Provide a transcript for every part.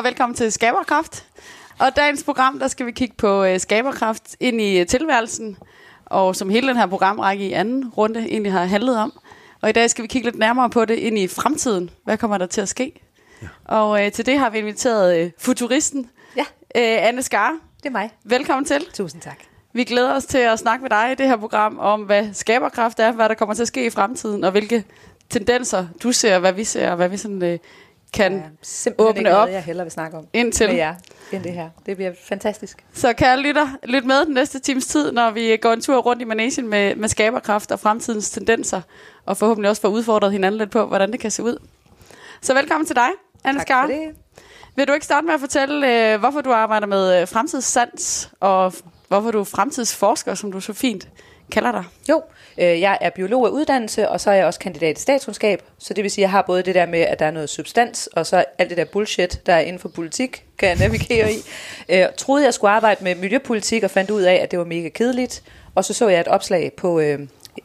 Og velkommen til Skaberkraft. Og dagens program, der skal vi kigge på uh, skaberkraft ind i uh, tilværelsen, og som hele den her programrække i anden runde egentlig har handlet om. Og i dag skal vi kigge lidt nærmere på det ind i fremtiden. Hvad kommer der til at ske? Ja. Og uh, til det har vi inviteret uh, futuristen, Ja, uh, Anne Skar. det er mig. Velkommen til. Tusind tak. Vi glæder os til at snakke med dig i det her program om, hvad skaberkraft er, hvad der kommer til at ske i fremtiden, og hvilke tendenser du ser, hvad vi ser, og hvad vi sådan, øh, kan Ja, åbne ikke noget, op jeg hellere vil snakke om indtil. med jer, end det her. Det bliver fantastisk. Så kære lytter, lyt med den næste times tid, når vi går en tur rundt i Manesien med, med skaberkraft og fremtidens tendenser, og forhåbentlig også får udfordret hinanden lidt på, hvordan det kan se ud. Så velkommen til dig, Anne Tak Skar. for det. Vil du ikke starte med at fortælle, øh, hvorfor du arbejder med øh, fremtidssans, og hvorfor du er fremtidsforsker, som du så fint kalder dig? Jo, øh, jeg er biolog af uddannelse, og så er jeg også kandidat i statskundskab. Så det vil sige, at jeg har både det der med, at der er noget substans, og så alt det der bullshit, der er inden for politik, kan jeg navigere i. Øh, troede, jeg skulle arbejde med miljøpolitik, og fandt ud af, at det var mega kedeligt. Og så så jeg et opslag på... Øh,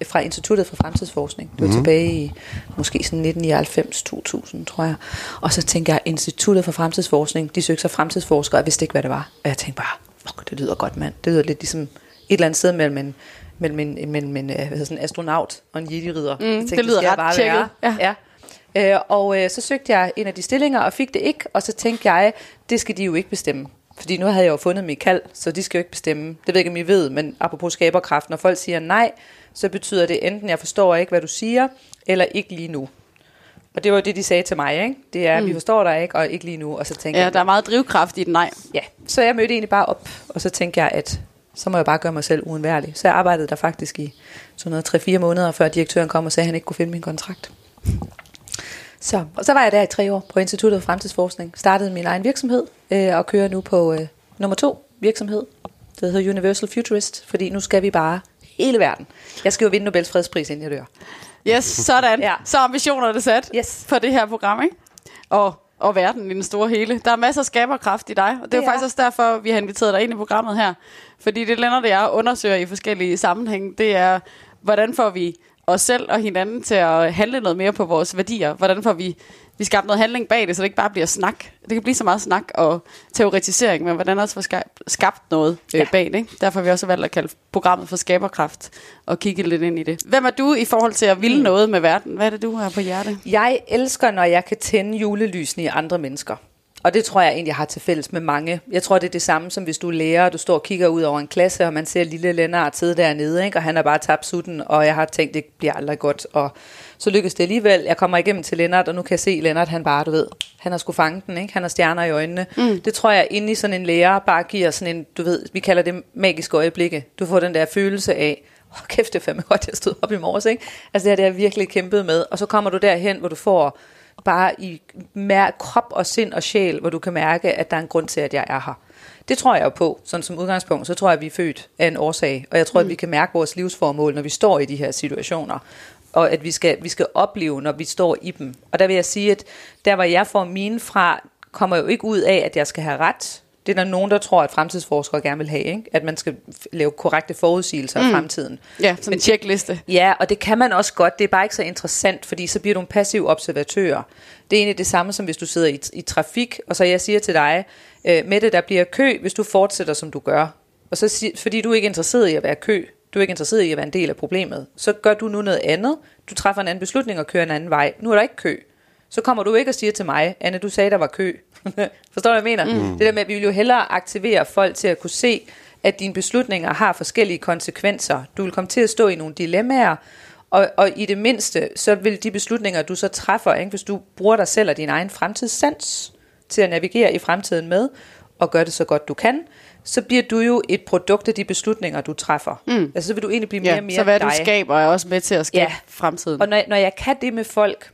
fra Instituttet for Fremtidsforskning. Det var mm-hmm. tilbage i måske sådan 1999-2000, tror jeg. Og så tænkte jeg, Instituttet for Fremtidsforskning, de søgte sig fremtidsforskere, jeg vidste ikke, hvad det var. Og jeg tænkte bare, fuck, det lyder godt, mand. Det lyder lidt ligesom et eller andet sted mellem en, mellem en, mellem en, øh, hvad hedder sådan, astronaut og en jedi-ridder. Mm, Jeg tænkte, det lyder ret bare tjekket. være. Ja. ja. Øh, og øh, så søgte jeg en af de stillinger, og fik det ikke. Og så tænkte jeg, det skal de jo ikke bestemme. Fordi nu havde jeg jo fundet mit kald, så de skal jo ikke bestemme. Det ved jeg ikke, om I ved, men apropos skaberkraft, når folk siger nej, så betyder det enten, jeg forstår ikke, hvad du siger, eller ikke lige nu. Og det var jo det, de sagde til mig, ikke? Det er, mm. vi forstår dig ikke, og ikke lige nu. Og så tænkte Ja, jeg, der er meget drivkraft i den nej. Ja, så jeg mødte egentlig bare op, og så tænkte jeg, at så må jeg bare gøre mig selv uundværlig. Så jeg arbejdede der faktisk i sådan noget 3-4 måneder, før direktøren kom og sagde, at han ikke kunne finde min kontrakt. Så, og så var jeg der i tre år på Instituttet for Fremtidsforskning. Startede min egen virksomhed øh, og kører nu på øh, nummer to virksomhed. Det hedder Universal Futurist, fordi nu skal vi bare hele verden. Jeg skal jo vinde Nobels fredspris, inden jeg dør. Yes, sådan. ja. Så er ambitionerne sat Yes. for det her program, ikke? Og, og verden i den store hele. Der er masser af skaberkraft i dig, og det er jo Det er faktisk også derfor, vi har inviteret dig ind i programmet her. Fordi det Lennart og jeg undersøger i forskellige sammenhænge, det er, hvordan får vi os selv og hinanden til at handle noget mere på vores værdier? Hvordan får vi, vi skabt noget handling bag det, så det ikke bare bliver snak? Det kan blive så meget snak og teoretisering, men hvordan også få skabt, noget øh, Ja. bag det. Ikke? Derfor har vi også valgt at kalde programmet for skaberkraft og kigge lidt ind i det. Hvem er du i forhold til at ville noget med verden? Hvad er det, du har på hjerte? Jeg elsker, når jeg kan tænde julelysene i andre mennesker. Og det tror jeg egentlig, jeg har til fælles med mange. Jeg tror, det er det samme, som hvis du er lærer, og du står og kigger ud over en klasse, og man ser lille Lennart sidde dernede, ikke? og han har bare tabt sutten, og jeg har tænkt, det bliver aldrig godt. Og så lykkes det alligevel. Jeg kommer igennem til Lennart, og nu kan jeg se Lennart, han bare, du ved, han har sgu fanget den, ikke? Han har stjerner i øjnene. Mm. Det tror jeg, inde i sådan en lærer, bare giver sådan en, du ved, vi kalder det magiske øjeblikke. Du får den der følelse af, åh oh, kæft, det er fandme godt, jeg stod op i morges, ikke? Altså det her, det har jeg virkelig kæmpet med. Og så kommer du derhen, hvor du får bare i mær- krop og sind og sjæl, hvor du kan mærke, at der er en grund til, at jeg er her. Det tror jeg jo på, sådan som udgangspunkt, så tror jeg, at vi er født af en årsag, og jeg tror, mm. at vi kan mærke vores livsformål, når vi står i de her situationer, og at vi skal, vi skal opleve, når vi står i dem. Og der vil jeg sige, at der, hvor jeg får mine fra, kommer jo ikke ud af, at jeg skal have ret. Det er der nogen, der tror, at fremtidsforskere gerne vil have, ikke? at man skal lave korrekte forudsigelser af fremtiden. Ja, sådan en tjekliste. Ja, og det kan man også godt. Det er bare ikke så interessant, fordi så bliver du en passiv observatør. Det er egentlig det samme, som hvis du sidder i, i trafik, og så jeg siger til dig, øh, Mette, der bliver kø, hvis du fortsætter, som du gør. Og så fordi du er ikke interesseret i at være kø, du er ikke interesseret i at være en del af problemet, så gør du nu noget andet. Du træffer en anden beslutning og kører en anden vej. Nu er der ikke kø. Så kommer du ikke og siger til mig, Anne, du sagde, der var kø. Forstår du, hvad jeg mener? Mm. Det der med, at vi vil jo hellere aktivere folk til at kunne se, at dine beslutninger har forskellige konsekvenser. Du vil komme til at stå i nogle dilemmaer, og, og i det mindste, så vil de beslutninger, du så træffer, ikke, hvis du bruger dig selv og din egen fremtidssans til at navigere i fremtiden med, og gøre det så godt du kan, så bliver du jo et produkt af de beslutninger, du træffer. Mm. Altså så vil du egentlig blive mere Ja, og mere så hvad dig. du skaber er også med til at skabe Ja. fremtiden. Og når, når jeg kan det med folk,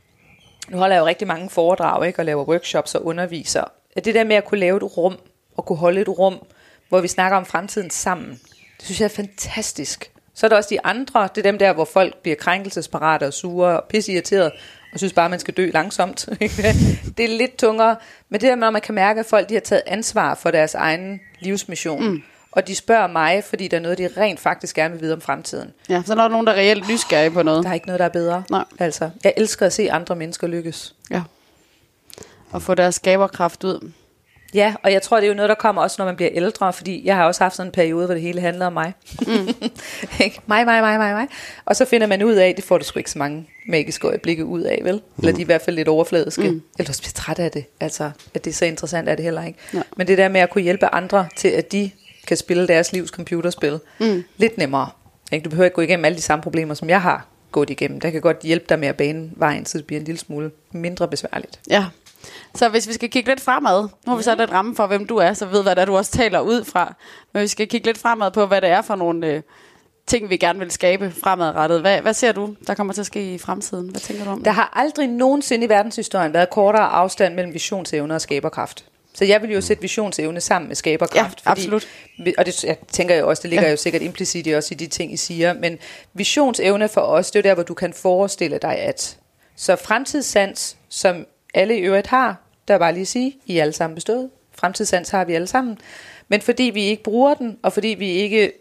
nu holder jeg jo rigtig mange foredrag, ikke, og laver workshops og underviser, at det der med at kunne lave et rum, og kunne holde et rum, hvor vi snakker om fremtiden sammen, det synes jeg er fantastisk. Så er der også de andre, det er dem der, hvor folk bliver krænkelsesparate og sure og pisseirriterede, og synes bare, at man skal dø langsomt. det er lidt tungere. Men det der med, at man kan mærke, at folk de har taget ansvar for deres egen livsmission, mm og de spørger mig, fordi der er noget, de rent faktisk gerne vil vide om fremtiden. Ja, så er der nogen, der er reelt nysgerrige på noget. Der er ikke noget, der er bedre. Nej. Altså, jeg elsker at se andre mennesker lykkes. Ja. Og få deres skaberkraft ud. Ja, og jeg tror, det er jo noget, der kommer også, når man bliver ældre, fordi jeg har også haft sådan en periode, hvor det hele handler om mig. Mm. mig, mig, mig, mig, mig. Og så finder man ud af, det får du sgu ikke så mange magiske øjeblikke ud af, vel? Mm. Eller de er i hvert fald lidt overfladiske. Mm. Eller du bliver træt af det. Altså, at det er så interessant er det heller ikke. Ja. Men det der med at kunne hjælpe andre til, at de kan spille deres livs computerspil, mm. lidt nemmere. Ikke? Du behøver ikke gå igennem alle de samme problemer, som jeg har gået igennem. Der kan godt hjælpe dig med at bane vejen, så det bliver en lille smule mindre besværligt. Ja, så hvis vi skal kigge lidt fremad, nu har vi sat lidt ramme for, hvem du er, så ved hvad det er, du også taler ud fra. Men vi skal kigge lidt fremad på, hvad det er for nogle øh, ting, vi gerne vil skabe fremadrettet. Hvad, hvad ser du, der kommer til at ske i fremtiden? Hvad tænker du om Der har aldrig nogensinde i verdenshistorien været kortere afstand mellem visionsevne og skaberkraft. Så jeg vil jo sætte visionsevne sammen med skaberkraft. Ja, absolut. Fordi, og det jeg tænker jeg også, det ligger ja. jo sikkert implicit i også i de ting, I siger. Men visionsevne for os, det er der, hvor du kan forestille dig at. Så fremtidssans, som alle i øvrigt har, der er bare lige at sige, I er alle sammen bestået. Fremtidssans har vi alle sammen. Men fordi vi ikke bruger den, og fordi vi ikke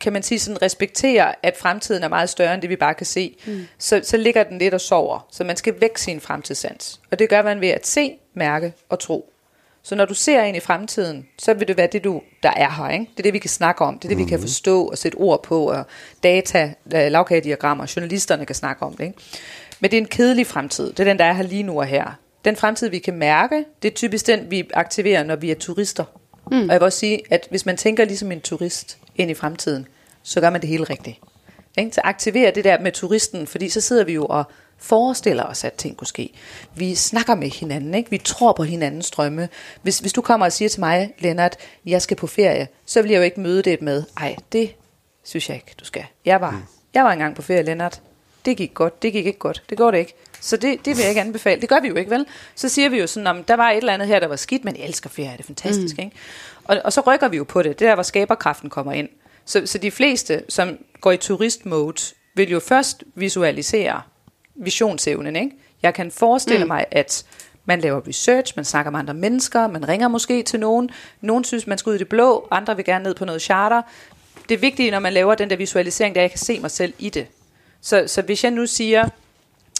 kan man sige sådan respekterer, at fremtiden er meget større end det, vi bare kan se, mm. så, så ligger den lidt og sover. Så man skal vække sin fremtidssans. Og det gør man ved at se, mærke og tro. Så når du ser ind i fremtiden, så vil det være det, du, der er her. Ikke? Det er det, vi kan snakke om. Det er det, vi kan mm. forstå og sætte ord på. Og data, lavkagediagrammer, journalisterne kan snakke om det. Ikke? Men det er en kedelig fremtid. Det er den, der er her lige nu og her. Den fremtid, vi kan mærke, det er typisk den, vi aktiverer, når vi er turister. Mm. Og jeg vil også sige, at hvis man tænker ligesom en turist ind i fremtiden, så gør man det hele rigtigt. Ikke? Så aktiverer det der med turisten, fordi så sidder vi jo og forestiller os, at ting kunne ske. Vi snakker med hinanden, ikke? vi tror på hinandens drømme. Hvis, hvis du kommer og siger til mig, Lennart, jeg skal på ferie, så vil jeg jo ikke møde det med, ej, det synes jeg ikke, du skal. Jeg var, mm. jeg var engang på ferie, Lennart det gik godt, det gik ikke godt, det går det ikke. Så det, det vil jeg ikke anbefale. Det gør vi jo ikke, vel? Så siger vi jo sådan, om der var et eller andet her, der var skidt, men jeg elsker ferie, det er fantastisk, mm. ikke? Og, og så rykker vi jo på det. Det er der, hvor skaberkraften kommer ind. Så, så de fleste, som går i turistmode, vil jo først visualisere visionsevnen, ikke? Jeg kan forestille mm. mig, at man laver research, man snakker med andre mennesker, man ringer måske til nogen. Nogen synes, man skal ud i det blå, andre vil gerne ned på noget charter. Det vigtige, når man laver den der visualisering, det er, at jeg kan se mig selv i det. Så, så hvis jeg nu siger,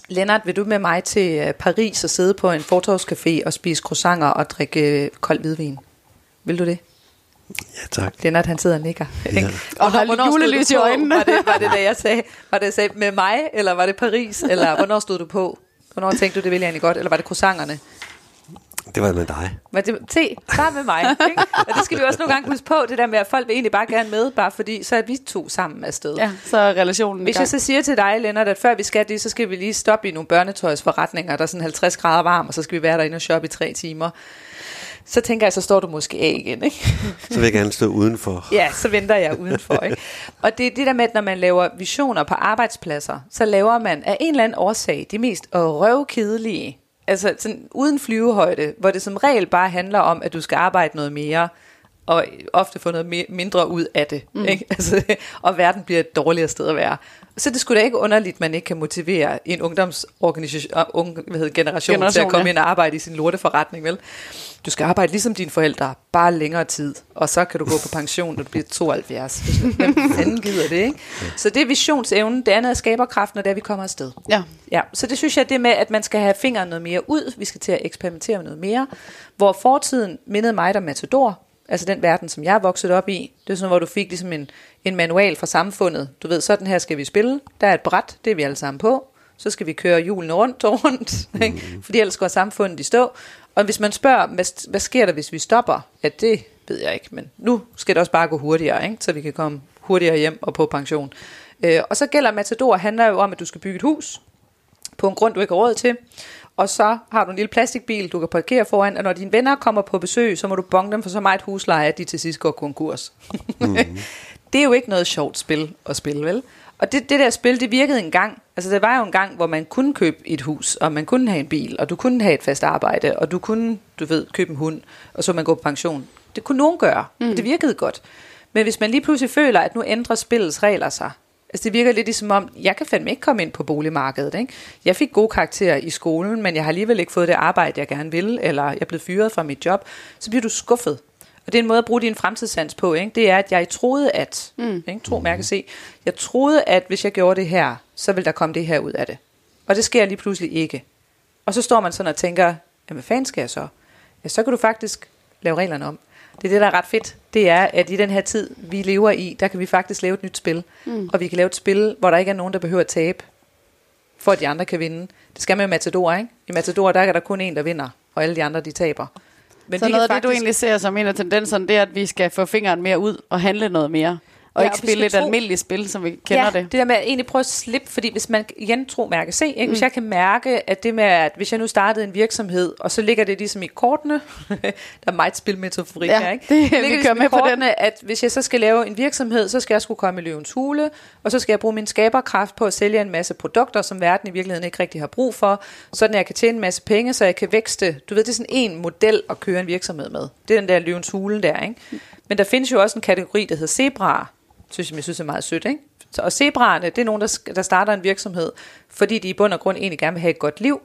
Lennart, vil du med mig til øh, Paris og sidde på en fortorvscafé og spise croissanter og drikke øh, kold hvidvin? Vil du det? Ja, tak. Lennart, han sidder og nikker. Ja. og holder julelys i øjnene. Var det, var det, da jeg sagde, var det, jeg sagde med mig, eller var det Paris, eller hvornår stod du på? Hvornår tænkte du, det ville jeg egentlig godt, eller var det croissanterne? Det var med dig. Men det, se, bare med mig. Ikke? Og det skal vi også nogle gange huske på, det der med, at folk vil egentlig bare gerne med, bare fordi, så er vi to sammen afsted. Ja, så er relationen Hvis jeg så siger til dig, Lennart, at før vi skal det, så skal vi lige stoppe i nogle børnetøjsforretninger, der er sådan 50 grader varm, og så skal vi være derinde og shoppe i tre timer. Så tænker jeg, så står du måske af igen, ikke? Så vil jeg gerne stå udenfor. ja, så venter jeg udenfor, ikke? Og det er det der med, at når man laver visioner på arbejdspladser, så laver man af en eller anden årsag de mest røvkedelige altså sådan uden flyvehøjde, hvor det som regel bare handler om, at du skal arbejde noget mere, og ofte få noget mindre ud af det. Mm. Ikke? Altså, og verden bliver et dårligere sted at være. Så det skulle da ikke underligt, at man ikke kan motivere en ungdomsorganisation, uh, unge, hvad hedder, generation, generation til at komme ja. ind og arbejde i sin lorteforretning, vel? Du skal arbejde ligesom dine forældre, bare længere tid, og så kan du gå på pension, når du bliver 72. Hvem fanden gider det, ikke? Så det er visionsevnen, det andet er skaberkraften, og det er, vi kommer afsted. Ja. ja. Så det synes jeg, det med, at man skal have fingeren noget mere ud, vi skal til at eksperimentere med noget mere, hvor fortiden mindede mig der Matador, altså den verden, som jeg er vokset op i. Det er sådan, hvor du fik ligesom en, en manual fra samfundet. Du ved, sådan her skal vi spille. Der er et bræt, det er vi alle sammen på. Så skal vi køre julen rundt og rundt, ikke? fordi ellers går samfundet i stå. Og hvis man spørger, hvad, hvad sker der, hvis vi stopper? Ja, det ved jeg ikke, men nu skal det også bare gå hurtigere, ikke? så vi kan komme hurtigere hjem og på pension. Øh, og så gælder Matador, handler jo om, at du skal bygge et hus på en grund, du ikke har råd til og så har du en lille plastikbil, du kan parkere foran, og når dine venner kommer på besøg, så må du bonge dem for så meget husleje, at de til sidst går konkurs. Mm. det er jo ikke noget sjovt spil at spille, vel? Og det, det der spil, det virkede en gang. Altså, det var jo en gang, hvor man kunne købe et hus, og man kunne have en bil, og du kunne have et fast arbejde, og du kunne, du ved, købe en hund, og så man gå på pension. Det kunne nogen gøre, mm. det virkede godt. Men hvis man lige pludselig føler, at nu ændrer spillets regler sig, Altså det virker lidt ligesom om, jeg kan fandme ikke komme ind på boligmarkedet. Ikke? Jeg fik gode karakterer i skolen, men jeg har alligevel ikke fået det arbejde, jeg gerne vil, eller jeg er blevet fyret fra mit job. Så bliver du skuffet. Og det er en måde at bruge din fremtidssans på. Ikke? Det er, at jeg troede, at... Mm. Ikke? Tro, mærke, se. Jeg troede, at hvis jeg gjorde det her, så vil der komme det her ud af det. Og det sker lige pludselig ikke. Og så står man sådan og tænker, jamen hvad fanden skal jeg så? Ja, så kan du faktisk lave reglerne om. Det er det, der er ret fedt. Det er, at i den her tid, vi lever i, der kan vi faktisk lave et nyt spil. Mm. Og vi kan lave et spil, hvor der ikke er nogen, der behøver at tabe, for at de andre kan vinde. Det skal man i Matador, ikke? I Matador, der er der kun en, der vinder, og alle de andre, de taber. Men så noget af faktisk... det, du egentlig ser som en af tendenserne, det er, at vi skal få fingeren mere ud og handle noget mere. Og ja, ikke og spille et tro... almindeligt spil, som vi kender ja, det. det der med at egentlig prøve at slippe, fordi hvis man igen tro mærke se, ikke? Mm. hvis jeg kan mærke, at det med, at hvis jeg nu startede en virksomhed, og så ligger det ligesom i kortene, der er meget spilmetaforik ja, her, ikke? Det, det vi ligesom med kortene, på den. at hvis jeg så skal lave en virksomhed, så skal jeg skulle komme i løvens hule, og så skal jeg bruge min skaberkraft på at sælge en masse produkter, som verden i virkeligheden ikke rigtig har brug for, sådan at jeg kan tjene en masse penge, så jeg kan vækste. Du ved, det er sådan en model at køre en virksomhed med. Det er den der løvens hule der, ikke? Men der findes jo også en kategori, der hedder zebra, synes jeg, jeg synes er meget sødt. Ikke? Så, og zebraerne, det er nogen, der, der starter en virksomhed, fordi de i bund og grund egentlig gerne vil have et godt liv.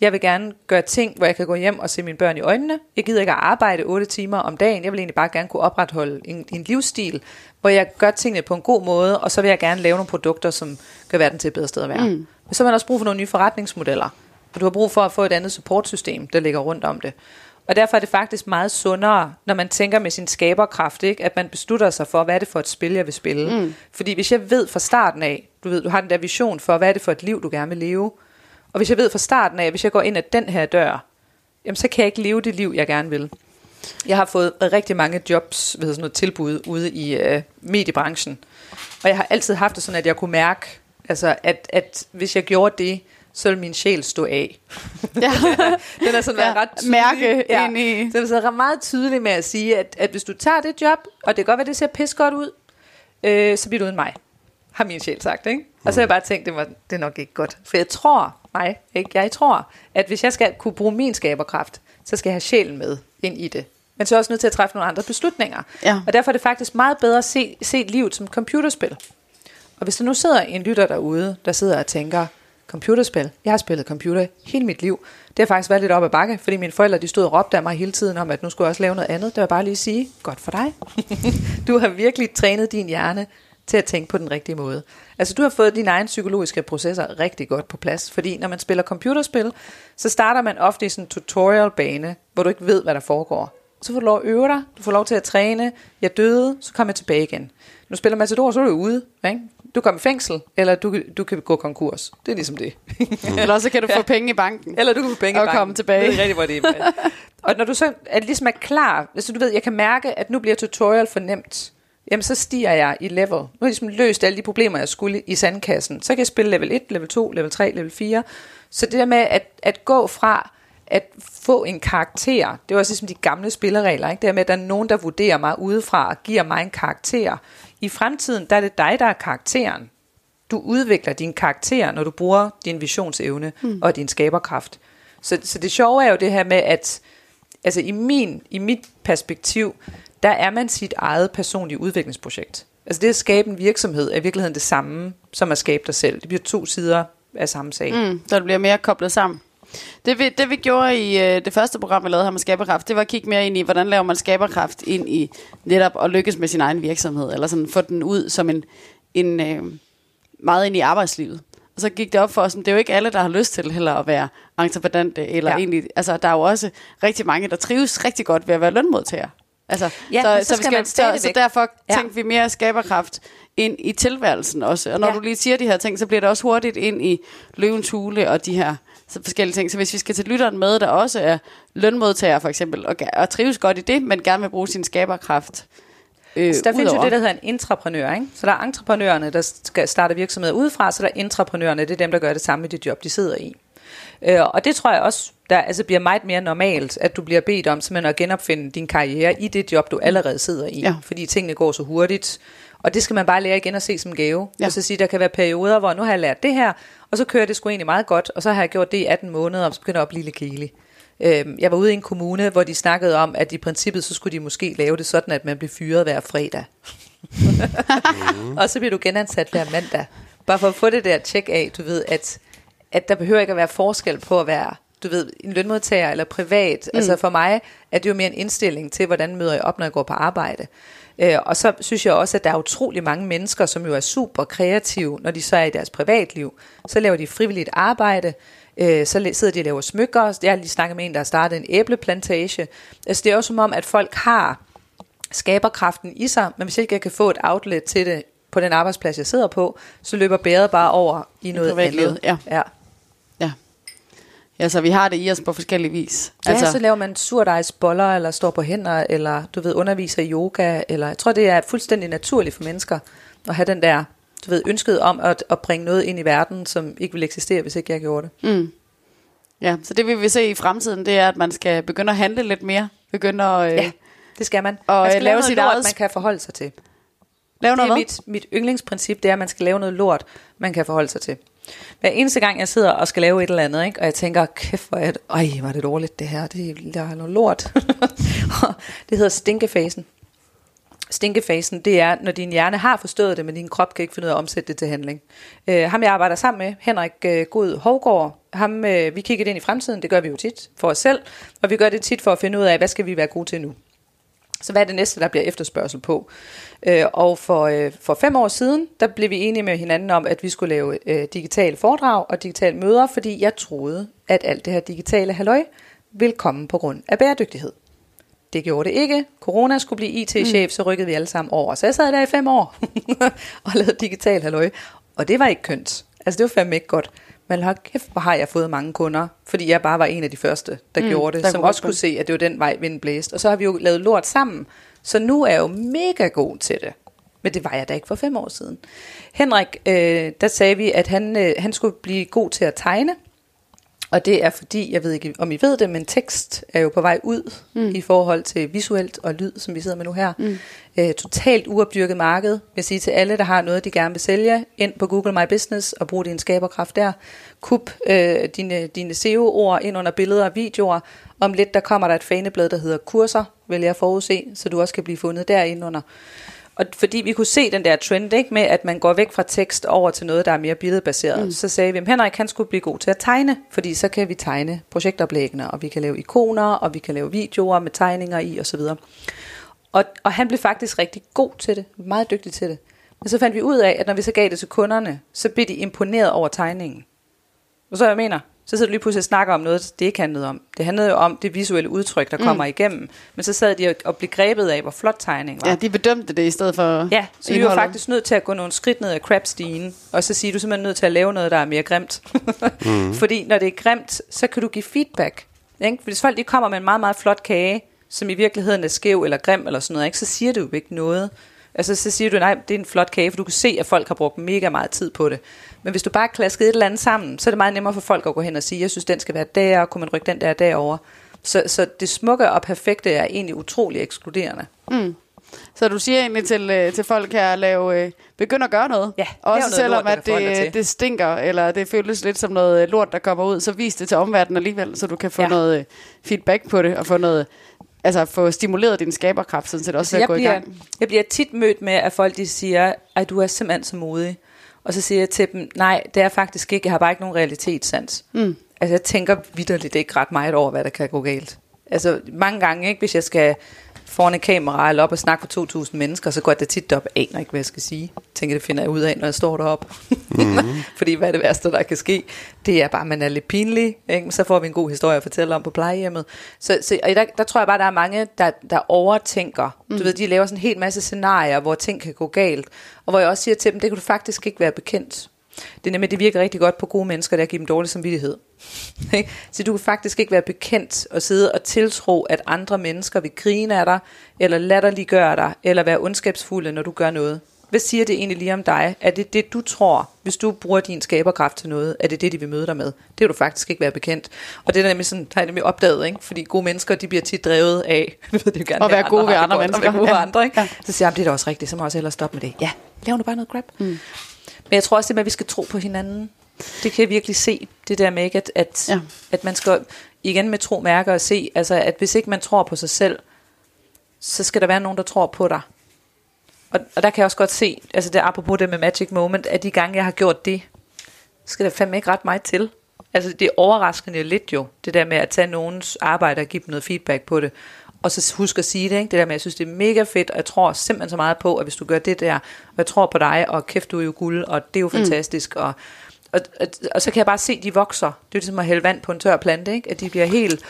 Jeg vil gerne gøre ting, hvor jeg kan gå hjem og se mine børn i øjnene. Jeg gider ikke at arbejde 8 timer om dagen. Jeg vil egentlig bare gerne kunne opretholde en, en livsstil, hvor jeg gør tingene på en god måde, og så vil jeg gerne lave nogle produkter, som gør verden til et bedre sted at være. Mm. Men så har man også brug for nogle nye forretningsmodeller. Og du har brug for at få et andet supportsystem, der ligger rundt om det. Og derfor er det faktisk meget sundere, når man tænker med sin skaberkraft, ikke? at man beslutter sig for, hvad er det for et spil, jeg vil spille. Mm. Fordi hvis jeg ved fra starten af, du ved, du har den der vision for, hvad er det for et liv, du gerne vil leve. Og hvis jeg ved fra starten af, hvis jeg går ind ad den her dør, jamen så kan jeg ikke leve det liv, jeg gerne vil. Jeg har fået rigtig mange jobs, ved sådan noget tilbud ude i øh, mediebranchen. Og jeg har altid haft det sådan, at jeg kunne mærke, altså, at, at hvis jeg gjorde det, så vil min sjæl stå af. Ja. den er sådan ja, ret tydelig. Mærke ja. ind i. Den er sådan meget tydelig med at sige, at, at hvis du tager det job, og det kan godt være, det ser pis godt ud, øh, så bliver du uden mig. Har min sjæl sagt, ikke? Mm. Og så har jeg bare tænkt, det, var, det er nok ikke godt. For jeg tror, mig, ikke? Jeg tror, at hvis jeg skal kunne bruge min skaberkraft, så skal jeg have sjælen med ind i det. Men så er jeg også nødt til at træffe nogle andre beslutninger. Ja. Og derfor er det faktisk meget bedre at se, se livet som computerspil. Og hvis der nu sidder en lytter derude, der sidder og tænker, computerspil. Jeg har spillet computer hele mit liv. Det har faktisk været lidt op ad bakke, fordi mine forældre de stod og råbte af mig hele tiden om, at nu skulle jeg også lave noget andet. Det var bare lige at sige, godt for dig. du har virkelig trænet din hjerne til at tænke på den rigtige måde. Altså du har fået dine egne psykologiske processer rigtig godt på plads, fordi når man spiller computerspil, så starter man ofte i sådan en tutorial-bane, hvor du ikke ved, hvad der foregår. Så får du lov at øve dig, du får lov til at træne, jeg døde, så kommer jeg tilbage igen. Nu spiller Matador, så er du ude. Ikke? Du kommer i fængsel, eller du, du kan gå konkurs. Det er ligesom det. Mm. eller så kan du få penge i banken. Eller du kan få penge og i banken. komme tilbage. Det er rigtig, hvor det er. og når du så er, ligesom er klar, altså du ved, jeg kan mærke, at nu bliver tutorial for nemt, jamen så stiger jeg i level. Nu har jeg ligesom løst alle de problemer, jeg skulle i sandkassen. Så kan jeg spille level 1, level 2, level 3, level 4. Så det der med at, at gå fra at få en karakter, det var også ligesom de gamle spilleregler, ikke? det der med, at der er nogen, der vurderer mig udefra og giver mig en karakter. I fremtiden, der er det dig, der er karakteren. Du udvikler din karakter, når du bruger din visionsevne mm. og din skaberkraft. Så, så det sjove er jo det her med, at altså i, min, i mit perspektiv, der er man sit eget personlige udviklingsprojekt. Altså det at skabe en virksomhed er i virkeligheden det samme, som at skabe dig selv. Det bliver to sider af samme sag. Mm, så det bliver mere koblet sammen. Det vi, det vi gjorde i øh, det første program, vi lavede her med skaberkraft, det var at kigge mere ind i, hvordan laver man skaberkraft ind i netop at lykkes med sin egen virksomhed, eller sådan få den ud som en, en øh, meget ind i arbejdslivet. Og så gik det op for os, at det er jo ikke alle, der har lyst til heller at være entreprenante, eller ja. egentlig, altså der er jo også rigtig mange, der trives rigtig godt ved at være lønmodtager. Altså, ja, så, så, så, skal skal, så, så derfor ja. tænkte vi mere skaberkraft ind i tilværelsen også. Og når ja. du lige siger de her ting, så bliver det også hurtigt ind i løvens hule og de her så forskellige ting. Så hvis vi skal til lytteren med, der også er lønmodtager for eksempel, og, og trives godt i det, men gerne vil bruge sin skaberkraft, Øh, så der findes jo det, der hedder en intraprenør. Ikke? Så der er entreprenørerne, der skal starte virksomheder udefra, så der er intraprenørerne, det er dem, der gør det samme i det job, de sidder i. Øh, og det tror jeg også, der altså bliver meget mere normalt, at du bliver bedt om simpelthen at genopfinde din karriere i det job, du allerede sidder i. Ja. Fordi tingene går så hurtigt. Og det skal man bare lære igen at se som gave. Ja. Og så sige, der kan være perioder, hvor nu har jeg lært det her, og så kører det sgu egentlig meget godt, og så har jeg gjort det i 18 måneder, og så begynder jeg at blive lidt kælig. Øhm, jeg var ude i en kommune, hvor de snakkede om, at i princippet, så skulle de måske lave det sådan, at man blev fyret hver fredag. mm. og så bliver du genansat hver mandag. Bare for at få det der tjek af, du ved, at, at der behøver ikke at være forskel på at være du ved, en lønmodtager eller privat. Mm. Altså for mig er det jo mere en indstilling til, hvordan møder jeg op, når jeg går på arbejde. Øh, og så synes jeg også, at der er utrolig mange mennesker, som jo er super kreative, når de så er i deres privatliv. Så laver de frivilligt arbejde, Øh, så sidder de og laver smykker. Jeg har lige snakket med en, der har startet en æbleplantage. Altså det er jo som om, at folk har skaberkraften i sig, men hvis ikke jeg kan få et outlet til det på den arbejdsplads, jeg sidder på, så løber bæret bare over i noget andet. ja. Ja. Ja, så vi har det i os på forskellige vis. Ja, altså, så laver man surdejsboller, eller står på hænder, eller du ved, underviser i yoga, eller jeg tror, det er fuldstændig naturligt for mennesker at have den der, du ved, ønsket om at, at bringe noget ind i verden, som ikke ville eksistere, hvis ikke jeg gjorde det. Mm. Ja, så det vi vil se i fremtiden, det er, at man skal begynde at handle lidt mere. Begynde at øh, Ja, det skal man. Og, man skal øh, lave lave noget sit lort, eget man kan forholde sig til. lave Det noget er hvad? mit, mit yndlingsprincip, det er, at man skal lave noget lort, man kan forholde sig til. Hver eneste gang, jeg sidder og skal lave et eller andet, ikke, og jeg tænker, kæft, hvor er det, ej, var det dårligt det her, det der er noget lort. det hedder stinkefasen. Stinkefasen, det er, når din hjerne har forstået det, men din krop kan ikke finde ud af at omsætte det til handling. Øh, ham jeg arbejder sammen med, Henrik øh, God Hovgaard, ham, øh, vi kigger ind i fremtiden, det gør vi jo tit for os selv, og vi gør det tit for at finde ud af, hvad skal vi være gode til nu. Så hvad er det næste, der bliver efterspørgsel på? Øh, og for, øh, for fem år siden, der blev vi enige med hinanden om, at vi skulle lave øh, digitale foredrag og digitale møder, fordi jeg troede, at alt det her digitale halløj ville komme på grund af bæredygtighed. Det gjorde det ikke. Corona skulle blive IT-chef, så rykkede vi alle sammen over. Så jeg sad der i fem år og lavede digital halløj. Og det var ikke kønt. Altså det var fandme ikke godt. Men hold kæft, hvor har jeg fået mange kunder, fordi jeg bare var en af de første, der Mm, gjorde det, der som kunne også kunne se, at det var den vej, vinden blæste. Og så har vi jo lavet lort sammen, så nu er jeg jo mega god til det. Men det var jeg da ikke for fem år siden. Henrik, øh, der sagde vi, at han, øh, han skulle blive god til at tegne. Og det er fordi, jeg ved ikke om I ved det, men tekst er jo på vej ud mm. i forhold til visuelt og lyd, som vi sidder med nu her. Mm. Øh, totalt uopdyrket marked, vil jeg sige til alle, der har noget, de gerne vil sælge, ind på Google My Business og brug din skaberkraft der. Kup øh, dine, dine SEO-ord ind under billeder og videoer. Om lidt, der kommer der et faneblad, der hedder kurser, vil jeg forudse, så du også kan blive fundet derinde under. Og fordi vi kunne se den der trend ikke, med, at man går væk fra tekst over til noget, der er mere billedbaseret, mm. så sagde vi, at Henrik han skulle blive god til at tegne, fordi så kan vi tegne projektoplæggene, og vi kan lave ikoner, og vi kan lave videoer med tegninger i osv. Og, og han blev faktisk rigtig god til det, meget dygtig til det. Men så fandt vi ud af, at når vi så gav det til kunderne, så blev de imponeret over tegningen. Og så jeg mener, så sidder du lige pludselig og snakker om noget, det ikke handlede om. Det handlede jo om det visuelle udtryk, der kommer mm. igennem. Men så sad de og- blev grebet af, hvor flot tegningen var. Ja, de bedømte det i stedet for Ja, så vi var indholdet. faktisk nødt til at gå nogle skridt ned ad crabstigen, og så sige, du er simpelthen nødt til at lave noget, der er mere grimt. mm. Fordi når det er grimt, så kan du give feedback. Ikke? Hvis folk de kommer med en meget, meget flot kage, som i virkeligheden er skæv eller grim eller sådan noget, ikke? så siger du jo ikke noget. Altså, så siger du, nej, det er en flot kage, for du kan se, at folk har brugt mega meget tid på det. Men hvis du bare klasker et eller andet sammen, så er det meget nemmere for folk at gå hen og sige, jeg synes, den skal være der, og kunne man rykke den der derover. Så, så det smukke og perfekte er egentlig utrolig ekskluderende. Så du siger egentlig til, øh, til folk her, lave, øh, begynd at gøre noget. Ja, Også noget selvom lort, at det, det stinker, eller det føles lidt som noget lort, der kommer ud, så vis det til omverdenen alligevel, så du kan få Ja. noget øh, feedback på det, og få noget, altså få stimuleret din skaberkraft, sådan set også Altså, at jeg, gå i bliver, gang. jeg bliver tit mødt med, at folk de siger, ej, du er simpelthen så modig. Og så siger jeg til dem, nej, det er faktisk ikke. Jeg har bare ikke nogen realitetssans. Mm. Altså, jeg tænker vidderligt ikke ret meget over, hvad der kan gå galt. Altså, mange gange, ikke, hvis jeg skal foran et kamera eller op og snakke for 2.000 mennesker, så går det tit op, aner ikke, hvad jeg skal sige. Jeg tænker, det finder jeg ud af, når jeg står deroppe. Mm. Fordi hvad er det værste, der kan ske? Det er bare, at man er lidt pinlig. Ikke? Så får vi en god historie at fortælle om på plejehjemmet. Så, så og der, der tror jeg bare, der er mange, der, der overtænker. Mm. Du ved, de laver sådan en hel masse scenarier, hvor ting kan gå galt. Og hvor jeg også siger til dem, det kan du faktisk ikke være bekendt. Det er nemlig, det virker rigtig godt på gode mennesker, der giver dem dårlig samvittighed. Så du kan faktisk ikke være bekendt og sidde og tiltro, at andre mennesker vil grine af dig, eller latterliggøre dig, eller være ondskabsfulde, når du gør noget. Hvad siger det egentlig lige om dig? Er det det, du tror, hvis du bruger din skaberkraft til noget? Er det det, de vil møde dig med? Det vil du faktisk ikke være bekendt. Og det er nemlig sådan, har jeg nemlig opdaget, ikke? fordi gode mennesker, de bliver tit drevet af, ved, de vil gerne At være gode ved det andre godt, og mennesker. være gode Ja. andre, ikke? Ja. Så siger jeg, "Jamen, det er da også rigtigt, så må jeg også hellere stoppe med det. Ja, lav nu bare noget crap. Mm. Men jeg tror også, det med, at vi skal tro på hinanden. Det kan jeg virkelig se, det der med, at, at, ja. At man skal igen med tro mærker og se, altså at hvis ikke man tror på sig selv, så skal der være nogen, der tror på dig. Og, og der kan jeg også godt se, altså det apropos det med Magic Moment, at de gange, jeg har gjort det, så skal der fandme ikke ret meget til. Altså det er overraskende lidt jo, det der med at tage nogens arbejde og give dem noget feedback på det. Og så husk at sige det, ikke? det der med, at jeg synes, det er mega fedt, og jeg tror simpelthen så meget på, at hvis du gør det der, og jeg tror på dig, og kæft, du er jo guld, og det er jo fantastisk, og, og, og, og så kan jeg bare se, at de vokser. Det er jo ligesom at hælde vand på en tør plante, ikke? At de bliver helt...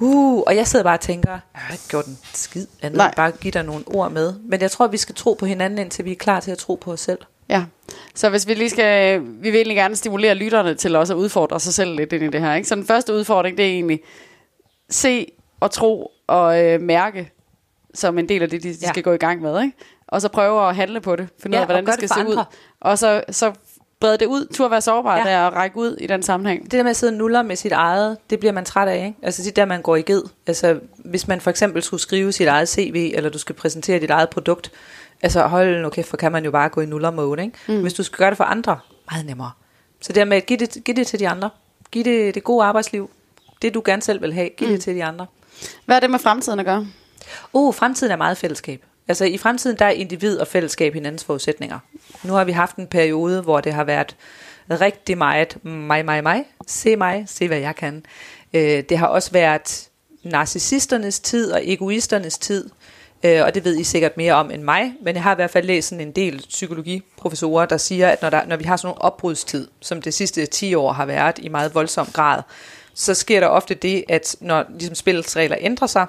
Uh, og jeg sidder bare og tænker, jeg har ikke gjort en skid andet, Nej. bare give dig nogle ord med. Men jeg tror, vi skal tro på hinanden, indtil vi er klar til at tro på os selv. Ja, så hvis vi lige skal, vi vil egentlig gerne stimulere lytterne til også at udfordre sig selv lidt ind i det her. Ikke? Så den første udfordring, det er egentlig se og tro og øh, mærke som en del af det, de, de Ja. skal gå i gang med. Ikke? Og så prøve at handle på det, finde ud Ja, af, hvordan det skal det se for ud. andre. Og så, så brede det ud, tur at være sårbar Ja. der og række ud i den sammenhæng. Det der med at sidde nuller med sit eget, det bliver man træt af, ikke? Altså det er der, man går i ged. Altså hvis man for eksempel skulle skrive sit eget CV, eller du skal præsentere dit eget produkt, altså hold nu kæft, for kan man jo bare gå i nuller mode, ikke? Mm. Hvis du skal gøre det for andre, meget nemmere. Så det der med at give det, give det til de andre. Giv det det gode arbejdsliv. Det du gerne selv vil have, giv mm. det til de andre. Hvad er det med fremtiden at gøre? Uh, fremtiden er meget fællesskab. Altså i fremtiden, der er individ og fællesskab hinandens forudsætninger. Nu har vi haft en periode, hvor det har været rigtig meget mig, mig, mig. Se mig, se hvad jeg kan. Øh, det har også været narcissisternes tid og egoisternes tid. Øh, og det ved I sikkert mere om end mig, men jeg har i hvert fald læst sådan en del psykologiprofessorer, der siger, at når, der, når vi har sådan nogle opbrudstid, som det sidste 10 år har været i meget voldsom grad, så sker der ofte det, at når ligesom spillets regler ændrer sig,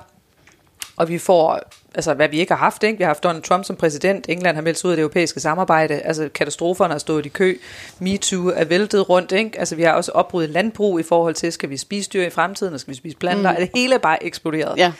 og vi får, altså hvad vi ikke har haft, ikke? vi har haft Donald Trump som præsident, England har meldt sig ud af det europæiske samarbejde, altså katastroferne har stået i kø, MeToo er væltet rundt, ikke? altså vi har også opbrud i landbrug i forhold til, skal vi spise dyr i fremtiden, og skal vi spise planter, mm. det hele er bare eksploderet. Ja,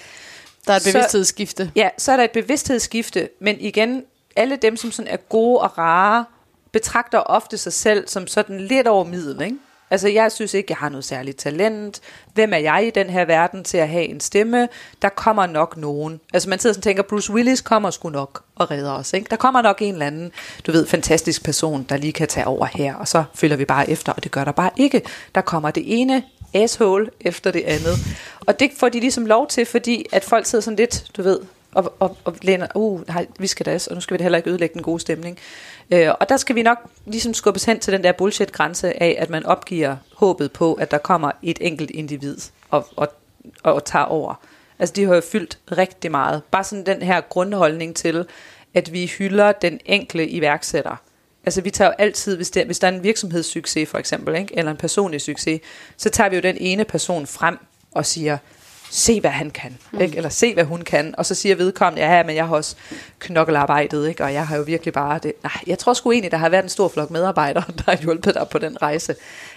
der er et Så- bevidsthedsskifte. Ja, så er der et bevidsthedsskifte, men igen, alle dem, som sådan er gode og rare, betragter ofte sig selv som sådan lidt over middel, ikke? Altså, jeg synes ikke, jeg har noget særligt talent. Hvem er jeg i den her verden til at have en stemme? Der kommer nok nogen. Altså, man sidder sådan og tænker, Bruce Willis kommer sgu nok og redder os, ikke? Der kommer nok en eller anden, du ved, fantastisk person, der lige kan tage over her, og så følger vi bare efter, og det gør der bare ikke. Der kommer det ene asshole efter det andet. Og det får de ligesom lov til, fordi at folk sidder sådan lidt, du ved, og, og, og læner, uh, nej, vi skal das, og nu skal vi da heller ikke ødelægge den gode stemning. Øh, og der skal vi nok ligesom skubbes hen til den der bullshit-grænse af, at man opgiver håbet på, at der kommer et enkelt individ og, og, og tager over. Altså de har jo fyldt rigtig meget. Bare sådan den her grundholdning til, at vi hylder den enkle iværksætter. Altså vi tager jo altid, hvis, det, hvis der er en virksomhedssucces for eksempel, ikke? eller en personlig succes, så tager vi jo den ene person frem og siger, se hvad han kan, mm. ikke? eller se hvad hun kan, og så siger vedkommende, ja, men jeg har også knokkelarbejdet, ikke? og jeg har jo virkelig bare det. Nej, jeg tror sgu egentlig, der har været en stor flok medarbejdere, der har hjulpet dig på den rejse.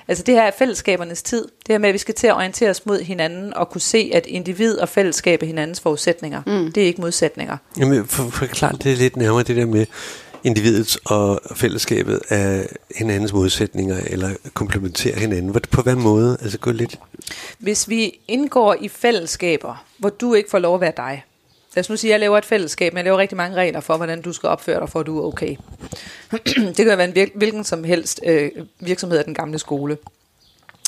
Altså det her er fællesskabernes tid, det her med, at vi skal til at orientere os mod hinanden, og kunne se, at individ og fællesskab er hinandens forudsætninger. Mm. Det er ikke modsætninger. Jamen, for, forklar det lidt nærmere, det der med individet og fællesskabet af hinandens modsætninger, eller komplementerer hinanden. På hvad måde? Altså gå lidt... Hvis vi indgår i fællesskaber, hvor du ikke får lov at være dig. Lad os nu sige, at jeg laver et fællesskab, men jeg laver rigtig mange regler for, hvordan du skal opføre dig, for at du er okay. det kan være en vir- hvilken som helst øh, virksomhed af den gamle skole.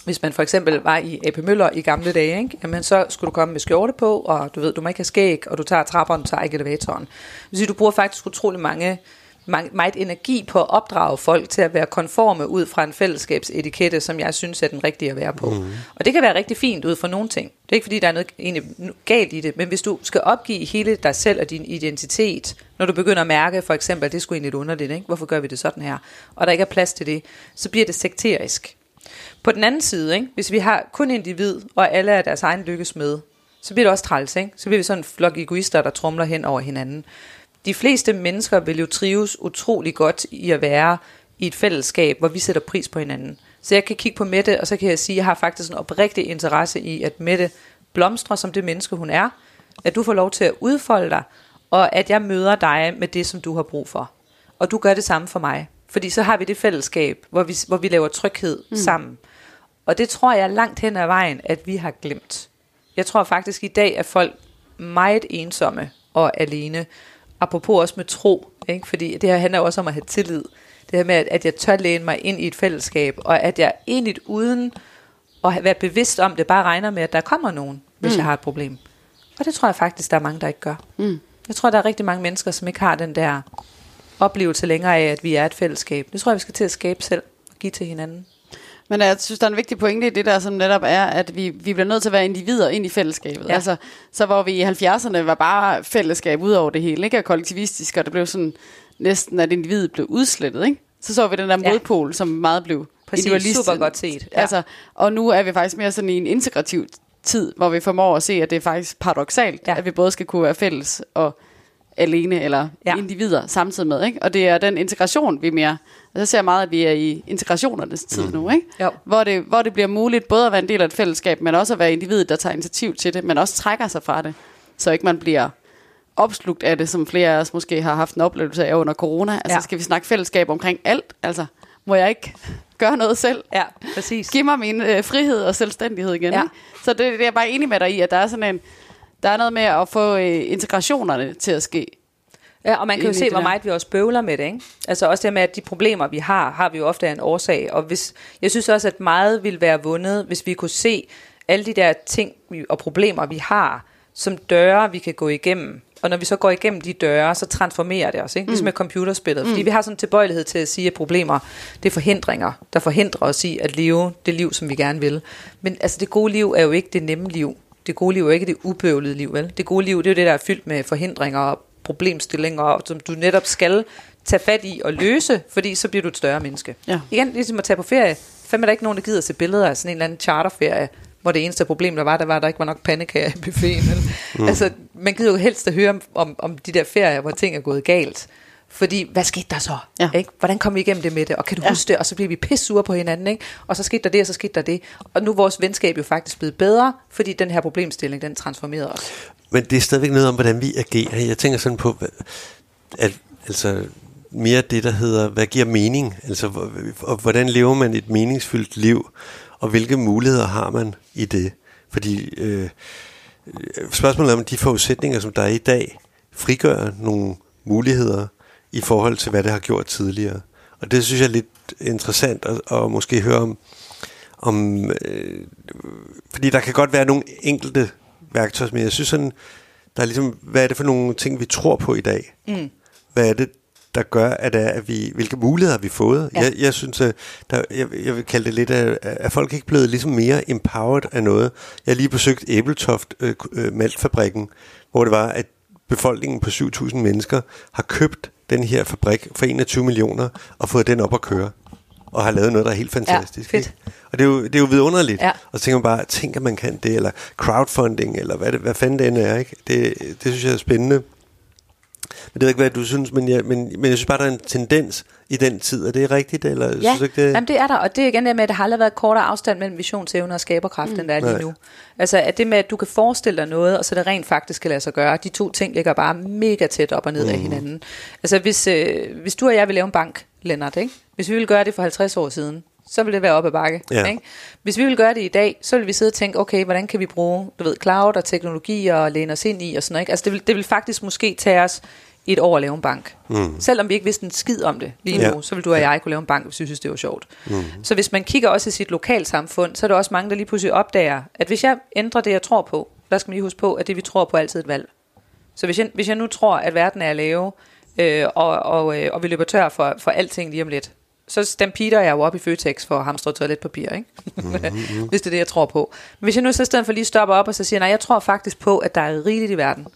Hvis man for eksempel var i AP Møller i gamle dage, ikke? Jamen, så skulle du komme med skjorte på, og du ved, du må ikke have skæg, og du tager trapperen, du tager ikke elevatoren. Det vil sige, du bruger faktisk utrolig mange, meget energi på at opdrage folk til at være konforme ud fra en fællesskabsetikette, som jeg synes er den rigtige at være på. Mm. Og det kan være rigtig fint ud fra nogle ting. Det er ikke fordi, der er noget egentlig galt i det, men hvis du skal opgive hele dig selv og din identitet, når du begynder at mærke for eksempel, at det skulle egentlig lidt underligt, ikke? hvorfor gør vi det sådan her, og der ikke er plads til det, så bliver det sekterisk. På den anden side, ikke? hvis vi har kun individ, og alle er deres egen lykkes med, så bliver det også træls. Ikke? Så bliver vi sådan en flok egoister, der trumler hen over hinanden. De fleste mennesker vil jo trives utrolig godt i at være i et fællesskab, hvor vi sætter pris på hinanden. Så jeg kan kigge på Mette, og så kan jeg sige, at jeg har faktisk en oprigtig interesse i, at Mette blomstrer som det menneske, hun er. At du får lov til at udfolde dig, og at jeg møder dig med det, som du har brug for. Og du gør det samme for mig. Fordi så har vi det fællesskab, hvor vi, hvor vi laver tryghed mm. sammen. Og det tror jeg langt hen ad vejen, at vi har glemt. Jeg tror faktisk i dag, at folk meget ensomme og alene. Apropos også med tro, ikke? fordi det her handler også om at have tillid. Det her med, at, at jeg tør læne mig ind i et fællesskab, og at jeg egentlig uden at være bevidst om det, bare regner med, at der kommer nogen, hvis mm. jeg har et problem. Og det tror jeg faktisk, der er mange, der ikke gør. Mm. Jeg tror, der er rigtig mange mennesker, som ikke har den der oplevelse længere af, at vi er et fællesskab. Det tror jeg, vi skal til at skabe selv og give til hinanden. Men jeg synes, der er en vigtig pointe i det der, som netop er, at vi, vi bliver nødt til at være individer ind i fællesskabet. Ja. Altså, så hvor vi i 70'erne var bare fællesskab ud over det hele, ikke? Og kollektivistisk, og det blev sådan næsten, at individet blev udslettet, ikke? Så så vi den der Ja. modpol, som meget blev Præcis, super godt set. Ja. Altså, og nu er vi faktisk mere sådan i en integrativ tid, hvor vi formår at se, at det er faktisk paradoxalt, ja. at vi både skal kunne være fælles og alene eller Ja. individer samtidig med. Ikke? Og det er den integration, vi er mere... Og så ser jeg meget, at vi er i integrationernes tid mm. nu, ikke? Jo. Hvor, det, hvor det bliver muligt både at være en del af et fællesskab, men også at være individet, der tager initiativ til det, men også trækker sig fra det, så ikke man bliver opslugt af det, som flere af os måske har haft en oplevelse af under corona. Altså Ja. skal vi snakke fællesskab omkring alt? Altså, må jeg ikke gøre noget selv? Ja, præcis. Giv mig min øh, frihed og selvstændighed igen. Ja. Ja. Så det, det er jeg bare enig med dig i, at der er sådan en, der er noget med at få øh, integrationerne til at ske. Ja, og man kan jo se, hvor meget vi også bøvler med det, ikke? Altså også det med, at de problemer, vi har, har vi jo ofte af en årsag. Og hvis, jeg synes også, at meget ville være vundet, hvis vi kunne se alle de der ting og problemer, vi har, som døre, vi kan gå igennem. Og når vi så går igennem de døre, så transformerer det os, ikke? Ligesom med computerspillet. Fordi vi har sådan en tilbøjelighed til at sige, at problemer, det er forhindringer, der forhindrer os i at leve det liv, som vi gerne vil. Men altså, det gode liv er jo ikke det nemme liv. Det gode liv er ikke det ubøvlede liv, vel? Det gode liv, det er jo det, der er fyldt med forhindringer og problemstillinger, som du netop skal tage fat i og løse, fordi så bliver du et større menneske. Ja. Igen, ligesom at tage på ferie. Fem er der ikke nogen, der gider se billeder af sådan en eller anden charterferie, hvor det eneste problem, der var, der var, at der ikke var nok pandekager i buffeten. Mm. Altså, man gider jo helst at høre om, om, om de der ferier, hvor ting er gået galt. Fordi, hvad skete der så? Ja. Ikke? Hvordan kom vi igennem det med det? Og kan du ja. Huske det? Og så bliver vi pisse sure på hinanden. Ikke? Og så skete der det, og så skete der det. Og nu er vores venskab jo faktisk blevet bedre, fordi den her problemstilling, den transformerede os. Men det er stadigvæk noget om, hvordan vi agerer. Jeg tænker sådan på, at, altså mere det, der hedder, hvad giver mening? Altså, og hvordan lever man et meningsfyldt liv? Og hvilke muligheder har man i det? Fordi øh, spørgsmålet er, om de forudsætninger, som der er i dag, frigør nogle muligheder i forhold til, hvad det har gjort tidligere. Og det synes jeg er lidt interessant at, at måske høre om, om øh, fordi der kan godt være nogle enkelte værktøjer, men jeg synes sådan, der er ligesom, hvad er det for nogle ting, vi tror på i dag? Mm. Hvad er det, der gør, at, er, at vi, hvilke muligheder har vi fået? Ja. Jeg, jeg synes, at der, jeg, jeg vil kalde det lidt, at, at folk ikke blevet ligesom mere empowered af noget. Jeg har lige besøgt Æbeltoft øh, øh, Maltfabrikken, hvor det var, at befolkningen på 7.000 mennesker har købt den her fabrik for 21 millioner og fået den op at køre. Og har lavet noget, der er helt fantastisk. fedt. ikke? Og det er jo, det er jo vidunderligt. Ja. Og så tænker man bare, tænker man kan det, eller crowdfunding, eller hvad, det, hvad fanden det end er. Ikke? Det, det synes jeg er spændende. Men det ved ikke, hvad du synes, men jeg, men, men jeg synes bare, der er en tendens i den tid. Er det rigtigt, eller Ja, synes du ikke det? Jamen, det er der, og det er igen det med, at der har aldrig været kortere afstand mellem visionsevne og skaberkraft, mm. end der er lige Nej. nu. Altså, at det med, at du kan forestille dig noget, og så det rent faktisk kan lade sig gøre, de to ting ligger bare mega tæt op og ned mm. af hinanden. Altså, hvis, øh, hvis du og jeg vil lave en bank, Lennart, ikke? hvis vi ville gøre det for 50 år siden, så ville det være op ad bakke. Ja. Ikke? Hvis vi vil gøre det i dag, så vil vi sidde og tænke, okay, hvordan kan vi bruge du ved, cloud og teknologi og læne os ind i og sådan noget. Ikke? Altså, det vil, det vil faktisk måske tage os et år at lave en bank. Mm. Selvom vi ikke vidste en skid om det lige nu, ja. så vil du og jeg kunne lave en bank, hvis vi synes, det var sjovt. Mm. Så hvis man kigger også i sit lokalsamfund, så er der også mange, der lige pludselig opdager, at hvis jeg ændrer det, jeg tror på, der skal man lige huske på, at det, vi tror på, er altid et valg. Så hvis jeg, hvis jeg nu tror, at verden er at lave, øh, og, og, øh, og vi løber tør for, for alting lige om lidt, så stampeter jeg jo op i Føtex for at hamstre toiletpapir, ikke? Mm-hmm. hvis det er det, jeg tror på. Men hvis jeg nu så i stedet for lige stopper op og så siger, nej, jeg tror faktisk på, at der er rigeligt i verden.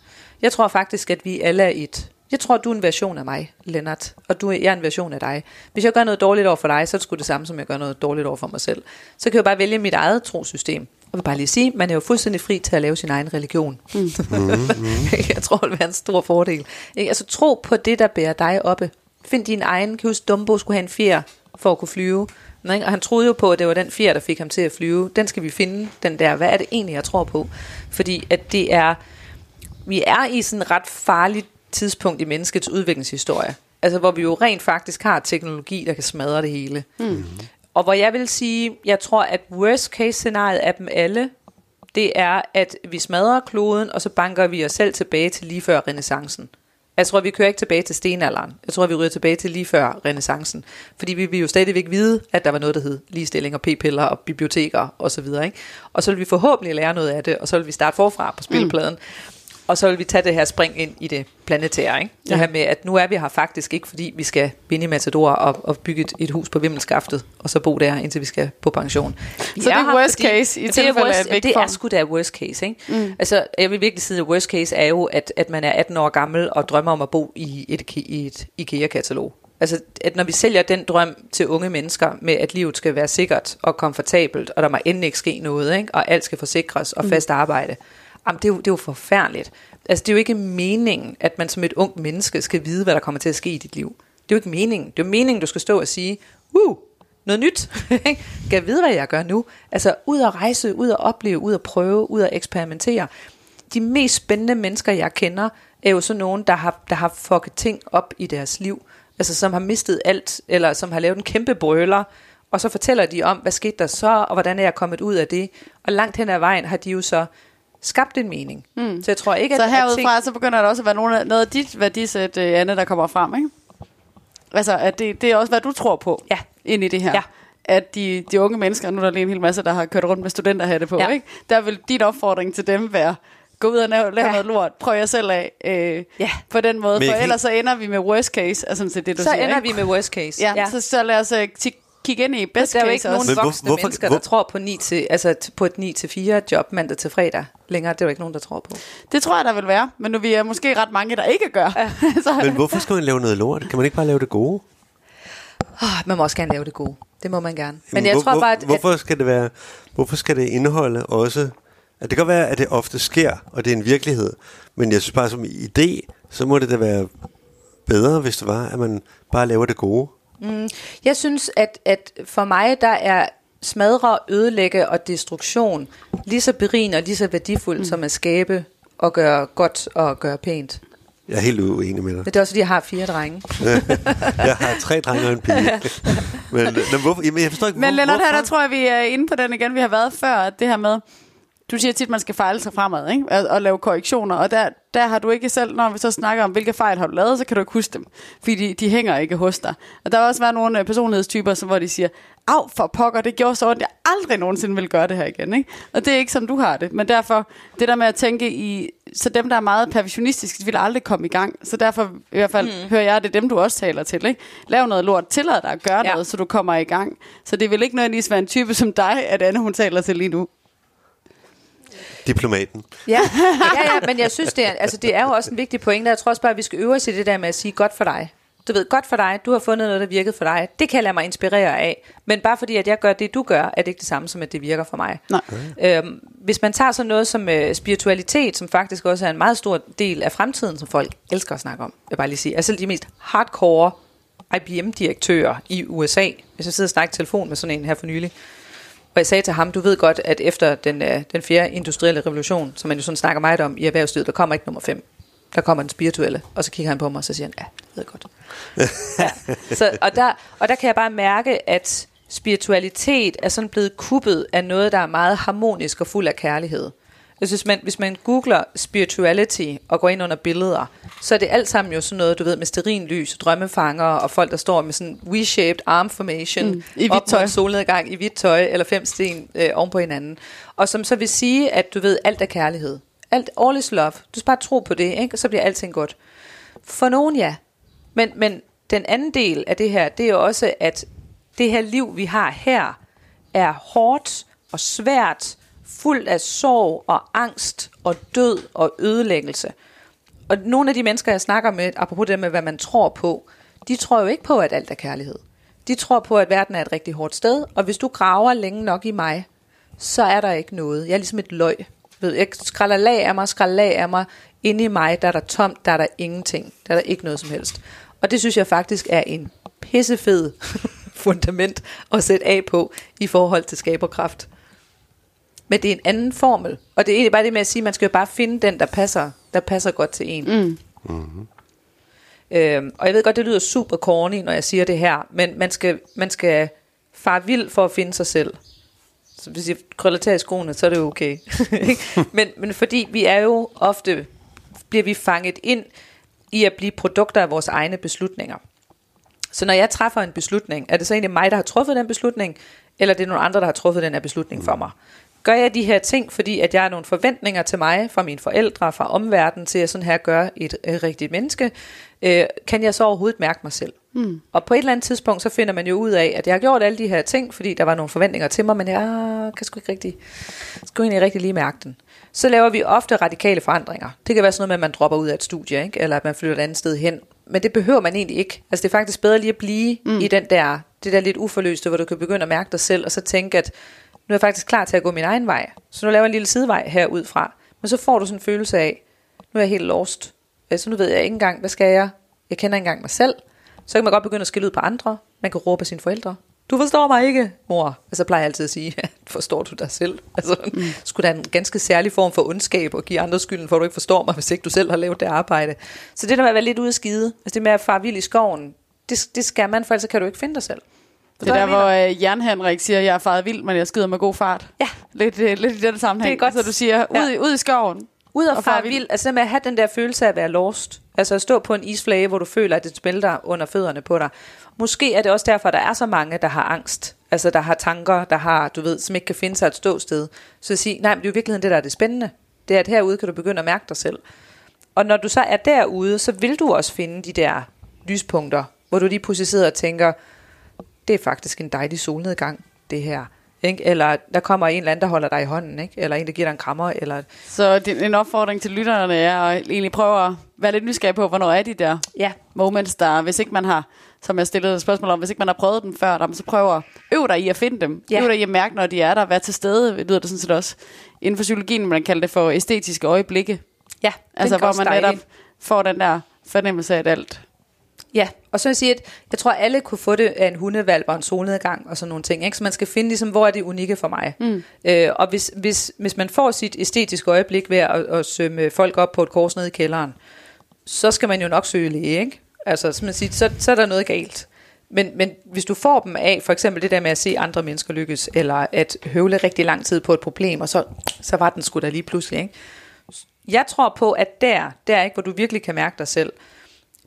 Jeg tror faktisk, at vi alle er et. Jeg tror, du er en version af mig, Lennart, og du er, jeg er en version af dig. Hvis jeg gør noget dårligt over for dig, så er det sgu det samme, som jeg gør noget dårligt over for mig selv. Så kan jeg bare vælge mit eget trosystem. Og vil bare lige sige, man er jo fuldstændig fri til at lave sin egen religion. Mm. jeg tror, det vil være en stor fordel. Altså tro på det, der bærer dig oppe. Find din egen. Kan huske, Dumbo skulle have en fjer for at kunne flyve. Ikke? Og han troede jo på, at det var den fjer, der fik ham til at flyve. Den skal vi finde, den der. Hvad er det egentlig, jeg tror på? Fordi at det er, vi er i sådan et ret farligt tidspunkt i menneskets udviklingshistorie. Altså hvor vi jo rent faktisk har teknologi, der kan smadre det hele. Mm. Og hvor jeg vil sige, jeg tror, at worst case scenariet af dem alle, det er, at vi smadrer kloden, og så banker vi os selv tilbage til lige før renaissancen. Jeg tror, vi kører ikke tilbage til stenalderen. Jeg tror, vi ryger tilbage til lige før renaissancen. Fordi vi vil jo stadigvæk vide, at der var noget, der hed ligestilling og p-piller og biblioteker osv. Og, så videre, ikke? og så vil vi forhåbentlig lære noget af det, og så vil vi starte forfra på spilpladen. Mm. Og så vil vi tage det her spring ind i det planetære. Ikke? Det Ja. her med, at nu er vi her faktisk ikke, fordi vi skal vinde Matador og, og bygge et, et hus på Vimmelskaftet, og så bo der, indtil vi skal på pension. Vi Så det er her, worst case i det er tilfælde af worst, væk Det er sgu da worst case. Ikke? Mm. Altså, jeg vil virkelig sige, at worst case er jo, at, at man er 18 år gammel og drømmer om at bo i et, i et IKEA-katalog. Altså, at når vi sælger den drøm til unge mennesker med, at livet skal være sikkert og komfortabelt, og der må endelig ikke ske noget, ikke? og alt skal forsikres og fast arbejde, jamen, det, er jo, det er jo forfærdeligt. Altså, det er jo ikke meningen, at man som et ungt menneske skal vide, hvad der kommer til at ske i dit liv. Det er jo ikke meningen. Det er jo meningen, du skal stå og sige, uh, noget nyt. kan jeg vide, hvad jeg gør nu? Altså, ud at rejse, ud at opleve, ud at prøve, ud at eksperimentere. De mest spændende mennesker, jeg kender, er jo så nogen, der har, der har fucket ting op i deres liv. Altså, som har mistet alt, eller som har lavet en kæmpe brøler, og så fortæller de om, hvad skete der så, og hvordan er jeg kommet ud af det. Og langt hen ad vejen har de jo så skabt en mening. Mm. Så jeg tror ikke, at... Så at herudfra, så begynder der også at være nogle af, noget af dit værdisæt, øh, Anne, der kommer frem, ikke? Altså, at det, det er også, hvad du tror på Ja. ind i det her. Ja. At de, de unge mennesker, nu er der lige en hel masse, der har kørt rundt med studenterhatte på, Ja. ikke? Der vil din opfordring til dem være, gå ud og lave, lave Ja. noget lort, prøv jer selv af øh, Ja. på den måde, Men for ellers så ender vi med worst case, altså det, det du så siger, ender ikke? vi med worst case. Ja, ja. Så, så lad os uh, kigge ind i best der er jo case ikke også. nogen Men hvor- voksne hvorfor- mennesker, hvor- der tror på, 9 til, altså på et 9-4 job mandag til fredag længere. Det er jo ikke nogen, der tror på. Det tror jeg, der vil være, men nu vi er måske ret mange, der ikke gør. Ja. så, Men hvorfor skal man lave noget lort? Kan man ikke bare lave det gode? Oh, man må også gerne lave det gode. Det må man gerne. Men Jamen, jeg hvor- tror bare, at, Hvorfor skal det være... Hvorfor skal det indeholde også... At det kan godt være, at det ofte sker, og det er en virkelighed. Men jeg synes bare, som idé, så må det da være bedre, hvis det var, at man bare laver det gode. Jeg synes, at, at for mig, der er smadre, ødelægge og destruktion lige så berigende og lige så værdifuldt mm. som at skabe og gøre godt og gøre pænt. Jeg er helt uenig med dig. Men det er også, fordi jeg har fire drenge. Jeg har tre drenge og en pige. men, men hvorfor, jamen, jeg forstår ikke, Men hvor, Lennart, her der tror jeg, vi er inde på den igen, vi har været før, at det her med, du siger tit, at man skal fejle sig fremad, ikke? Og, og lave korrektioner, og der, der har du ikke selv, når vi så snakker om, hvilke fejl har du lavet, så kan du ikke huske dem, fordi de, de hænger ikke hos dig. Og der har også været nogle øh, personlighedstyper, som, hvor de siger, af for pokker, det gjorde så ondt, jeg aldrig nogensinde vil gøre det her igen, ikke? Og det er ikke sådan, du har det, men derfor, det der med at tænke i, så dem, der er meget perfektionistiske, de vil aldrig komme i gang, så derfor, i hvert fald, mm. hører jeg, det er dem, du også taler til, ikke? Lav noget lort, tillad dig at gøre Ja. noget, så du kommer i gang. Så det vil ikke nødvendigvis være en type som dig, at Anne, hun taler til lige nu. Diplomaten. Ja, ja, ja men jeg synes, det er, altså, det er jo også en vigtig pointe. Jeg tror også bare, at vi skal øve os i det der med at sige godt for dig. Du ved, godt for dig, du har fundet noget, der virkede for dig. Det kan jeg lade mig inspirere af. Men bare fordi, at jeg gør det, du gør, er det ikke det samme som, at det virker for mig. Nej. Øhm, hvis man tager sådan noget som øh, spiritualitet, som faktisk også er en meget stor del af fremtiden, som folk elsker at snakke om, vil jeg bare lige sige. Altså de mest hardcore IBM-direktører i USA. Hvis jeg sidder og snakker i telefon med sådan en her for nylig, og jeg sagde til ham, du ved godt, at efter den, øh, den fjerde industrielle revolution, som man jo sådan snakker meget om i erhvervslivet, der kommer ikke nummer fem. Der kommer den spirituelle. Og så kigger han på mig, og så siger han, ja, det ved jeg godt. ja. så, og, der, og der kan jeg bare mærke, at spiritualitet er sådan blevet kuppet af noget, der er meget harmonisk og fuld af kærlighed. Jeg synes, man, hvis man googler spirituality og går ind under billeder, så er det alt sammen jo sådan noget, du ved, med sterinlys, drømmefanger og folk, der står med sådan V-shaped arm formation Mm, i op tøj. solnedgang i hvidt tøj, eller fem sten øh, oven på hinanden. Og som så vil sige, at du ved, alt er kærlighed. Alt, all is love. Du skal bare tro på det, ikke? så bliver alting godt. For nogen ja. Men, men den anden del af det her, det er jo også, at det her liv, vi har her, er hårdt og svært, fuld af sorg og angst og død og ødelæggelse. Og nogle af de mennesker, jeg snakker med, apropos det med, hvad man tror på, de tror jo ikke på, at alt er kærlighed. De tror på, at verden er et rigtig hårdt sted, og hvis du graver længe nok i mig, så er der ikke noget. Jeg er ligesom et løg. Ved, jeg skralder lag af mig, skralder lag af mig. Inde i mig, der er der tomt, der er der ingenting. Der er der ikke noget som helst. Og det synes jeg faktisk er en pissefed fundament at sætte af på i forhold til skaberkraft. Men det er en anden formel. Og det er egentlig bare det med at sige, at man skal jo bare finde den, der passer, der passer godt til en. Mm. Øhm, og jeg ved godt, det lyder super corny, når jeg siger det her, men man skal, man skal fare vild for at finde sig selv. Så hvis jeg krøller til i skoene, så er det jo okay. men, men fordi vi er jo ofte, bliver vi fanget ind i at blive produkter af vores egne beslutninger. Så når jeg træffer en beslutning, er det så egentlig mig, der har truffet den beslutning, eller er det nogle andre, der har truffet den her beslutning for mig? Gør jeg de her ting, fordi at jeg har nogle forventninger til mig, fra mine forældre, fra omverdenen, til at sådan her gøre et øh, rigtigt menneske, øh, kan jeg så overhovedet mærke mig selv? Mm. Og på et eller andet tidspunkt, så finder man jo ud af, at jeg har gjort alle de her ting, fordi der var nogle forventninger til mig, men jeg kan sgu ikke rigtig, sgu egentlig rigtig lige mærke den. Så laver vi ofte radikale forandringer. Det kan være sådan noget med, at man dropper ud af et studie, ikke? eller at man flytter et andet sted hen, men det behøver man egentlig ikke. Altså det er faktisk bedre lige at blive mm. i den der, det der lidt uforløste, hvor du kan begynde at mærke dig selv, og så tænke, at nu er jeg faktisk klar til at gå min egen vej. Så nu laver jeg en lille sidevej herudfra. Men så får du sådan en følelse af, nu er jeg helt lost. Så nu ved jeg ikke engang, hvad skal jeg? Jeg kender ikke engang mig selv. Så kan man godt begynde at skille ud på andre. Man kan råbe af sine forældre. Du forstår mig ikke, mor. Altså plejer jeg altid at sige, forstår du dig selv? Altså, mm. skulle der en ganske særlig form for ondskab og give andre skylden for, at du ikke forstår mig, hvis ikke du selv har lavet det arbejde. Så det der med at være lidt ude af skide, altså det med at fare vild i skoven, det, det skal man, for ellers kan du ikke finde dig selv. Det er der, hvor uh, Jan Henrik siger, at jeg er faret vild, men jeg skider med god fart. Ja. Lidt, uh, lidt i den sammenhæng. Det er godt. Så du siger, ud, ja. ud i skoven. Ud og, og fare vild. Altså med at have den der følelse af at være lost. Altså at stå på en isflage, hvor du føler, at det smelter under fødderne på dig. Måske er det også derfor, at der er så mange, der har angst. Altså der har tanker, der har, du ved, som ikke kan finde sig et ståsted. Så at sige, nej, men det er jo virkeligheden det, der er det spændende. Det er, at herude kan du begynde at mærke dig selv. Og når du så er derude, så vil du også finde de der lyspunkter, hvor du lige pludselig sidder og tænker, det er faktisk en dejlig solnedgang, det her. Ikke? Eller der kommer en eller anden, der holder dig i hånden, ikke? eller en, der giver dig en krammer. Eller... Så det, en opfordring til lytterne er at egentlig prøve at være lidt nysgerrig på, hvornår er de der ja. moments, der, hvis ikke man har, som jeg stillede et spørgsmål om, hvis ikke man har prøvet dem før, så prøv at øve dig i at finde dem. Ja. Øv dig i at mærke, når de er der, være til stede, lyder det sådan set også. Inden for psykologien, man kalder det for æstetiske øjeblikke. Ja, altså hvor man netop får den der fornemmelse af, at alt Ja, og så vil jeg sige, at jeg tror, at alle kunne få det af en hundevalg og en solnedgang og sådan nogle ting. Ikke? Så man skal finde, ligesom, hvor er det unikke for mig. Mm. Øh, og hvis, hvis, hvis man får sit æstetiske øjeblik ved at, at sømme folk op på et kors nede i kælderen, så skal man jo nok søge læge, ikke? Altså, så, man siger, så, så er der noget galt. Men, men hvis du får dem af, for eksempel det der med at se andre mennesker lykkes, eller at høvle rigtig lang tid på et problem, og så, så var den sgu da lige pludselig, ikke? Jeg tror på, at der, der ikke, hvor du virkelig kan mærke dig selv,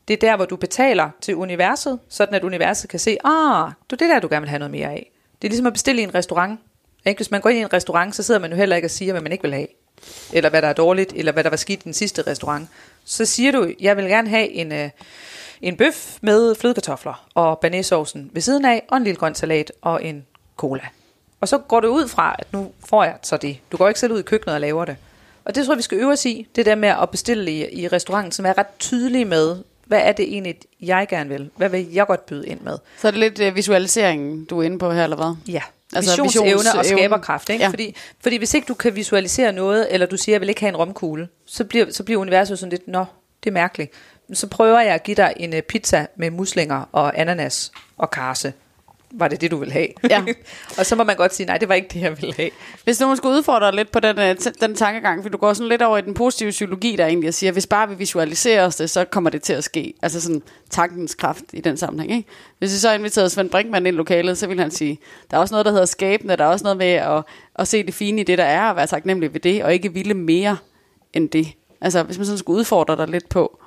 det er der, hvor du betaler til universet, sådan at universet kan se, ah, du det der, du gerne vil have noget mere af. Det er ligesom at bestille i en restaurant. Ikke? Hvis man går ind i en restaurant, så sidder man jo heller ikke og siger, hvad man ikke vil have. Eller hvad der er dårligt, eller hvad der var skidt i den sidste restaurant. Så siger du, jeg vil gerne have en, øh, en bøf med flødekartofler og banæsaucen ved siden af, og en lille grøn salat og en cola. Og så går du ud fra, at nu får jeg så det. Du går ikke selv ud i køkkenet og laver det. Og det tror jeg, vi skal øve os i, det der med at bestille i, i restauranten, som er ret tydelig med, hvad er det egentlig, jeg gerne vil? Hvad vil jeg godt byde ind med? Så er det lidt uh, visualiseringen, du er inde på her, eller hvad? Ja, altså, visionsevne og skaberkraft. Ikke? Ja. Fordi, fordi hvis ikke du kan visualisere noget, eller du siger, jeg vil ikke have en romkugle, så bliver, så bliver universet sådan lidt, nå, det er mærkeligt. Så prøver jeg at give dig en uh, pizza med muslinger og ananas og karse var det det, du ville have? Ja. og så må man godt sige, nej, det var ikke det, jeg ville have. Hvis nogen skulle udfordre lidt på den, øh, den tankegang, for du går sådan lidt over i den positive psykologi, der egentlig siger, hvis bare vi visualiserer os det, så kommer det til at ske. Altså sådan tankens kraft i den sammenhæng. Ikke? Hvis vi så inviterede Svend Brinkmann ind i lokalet, så ville han sige, der er også noget, der hedder skabende, der er også noget med at, at se det fine i det, der er, og være taknemmelig ved det, og ikke ville mere end det. Altså hvis man sådan skulle udfordre dig lidt på,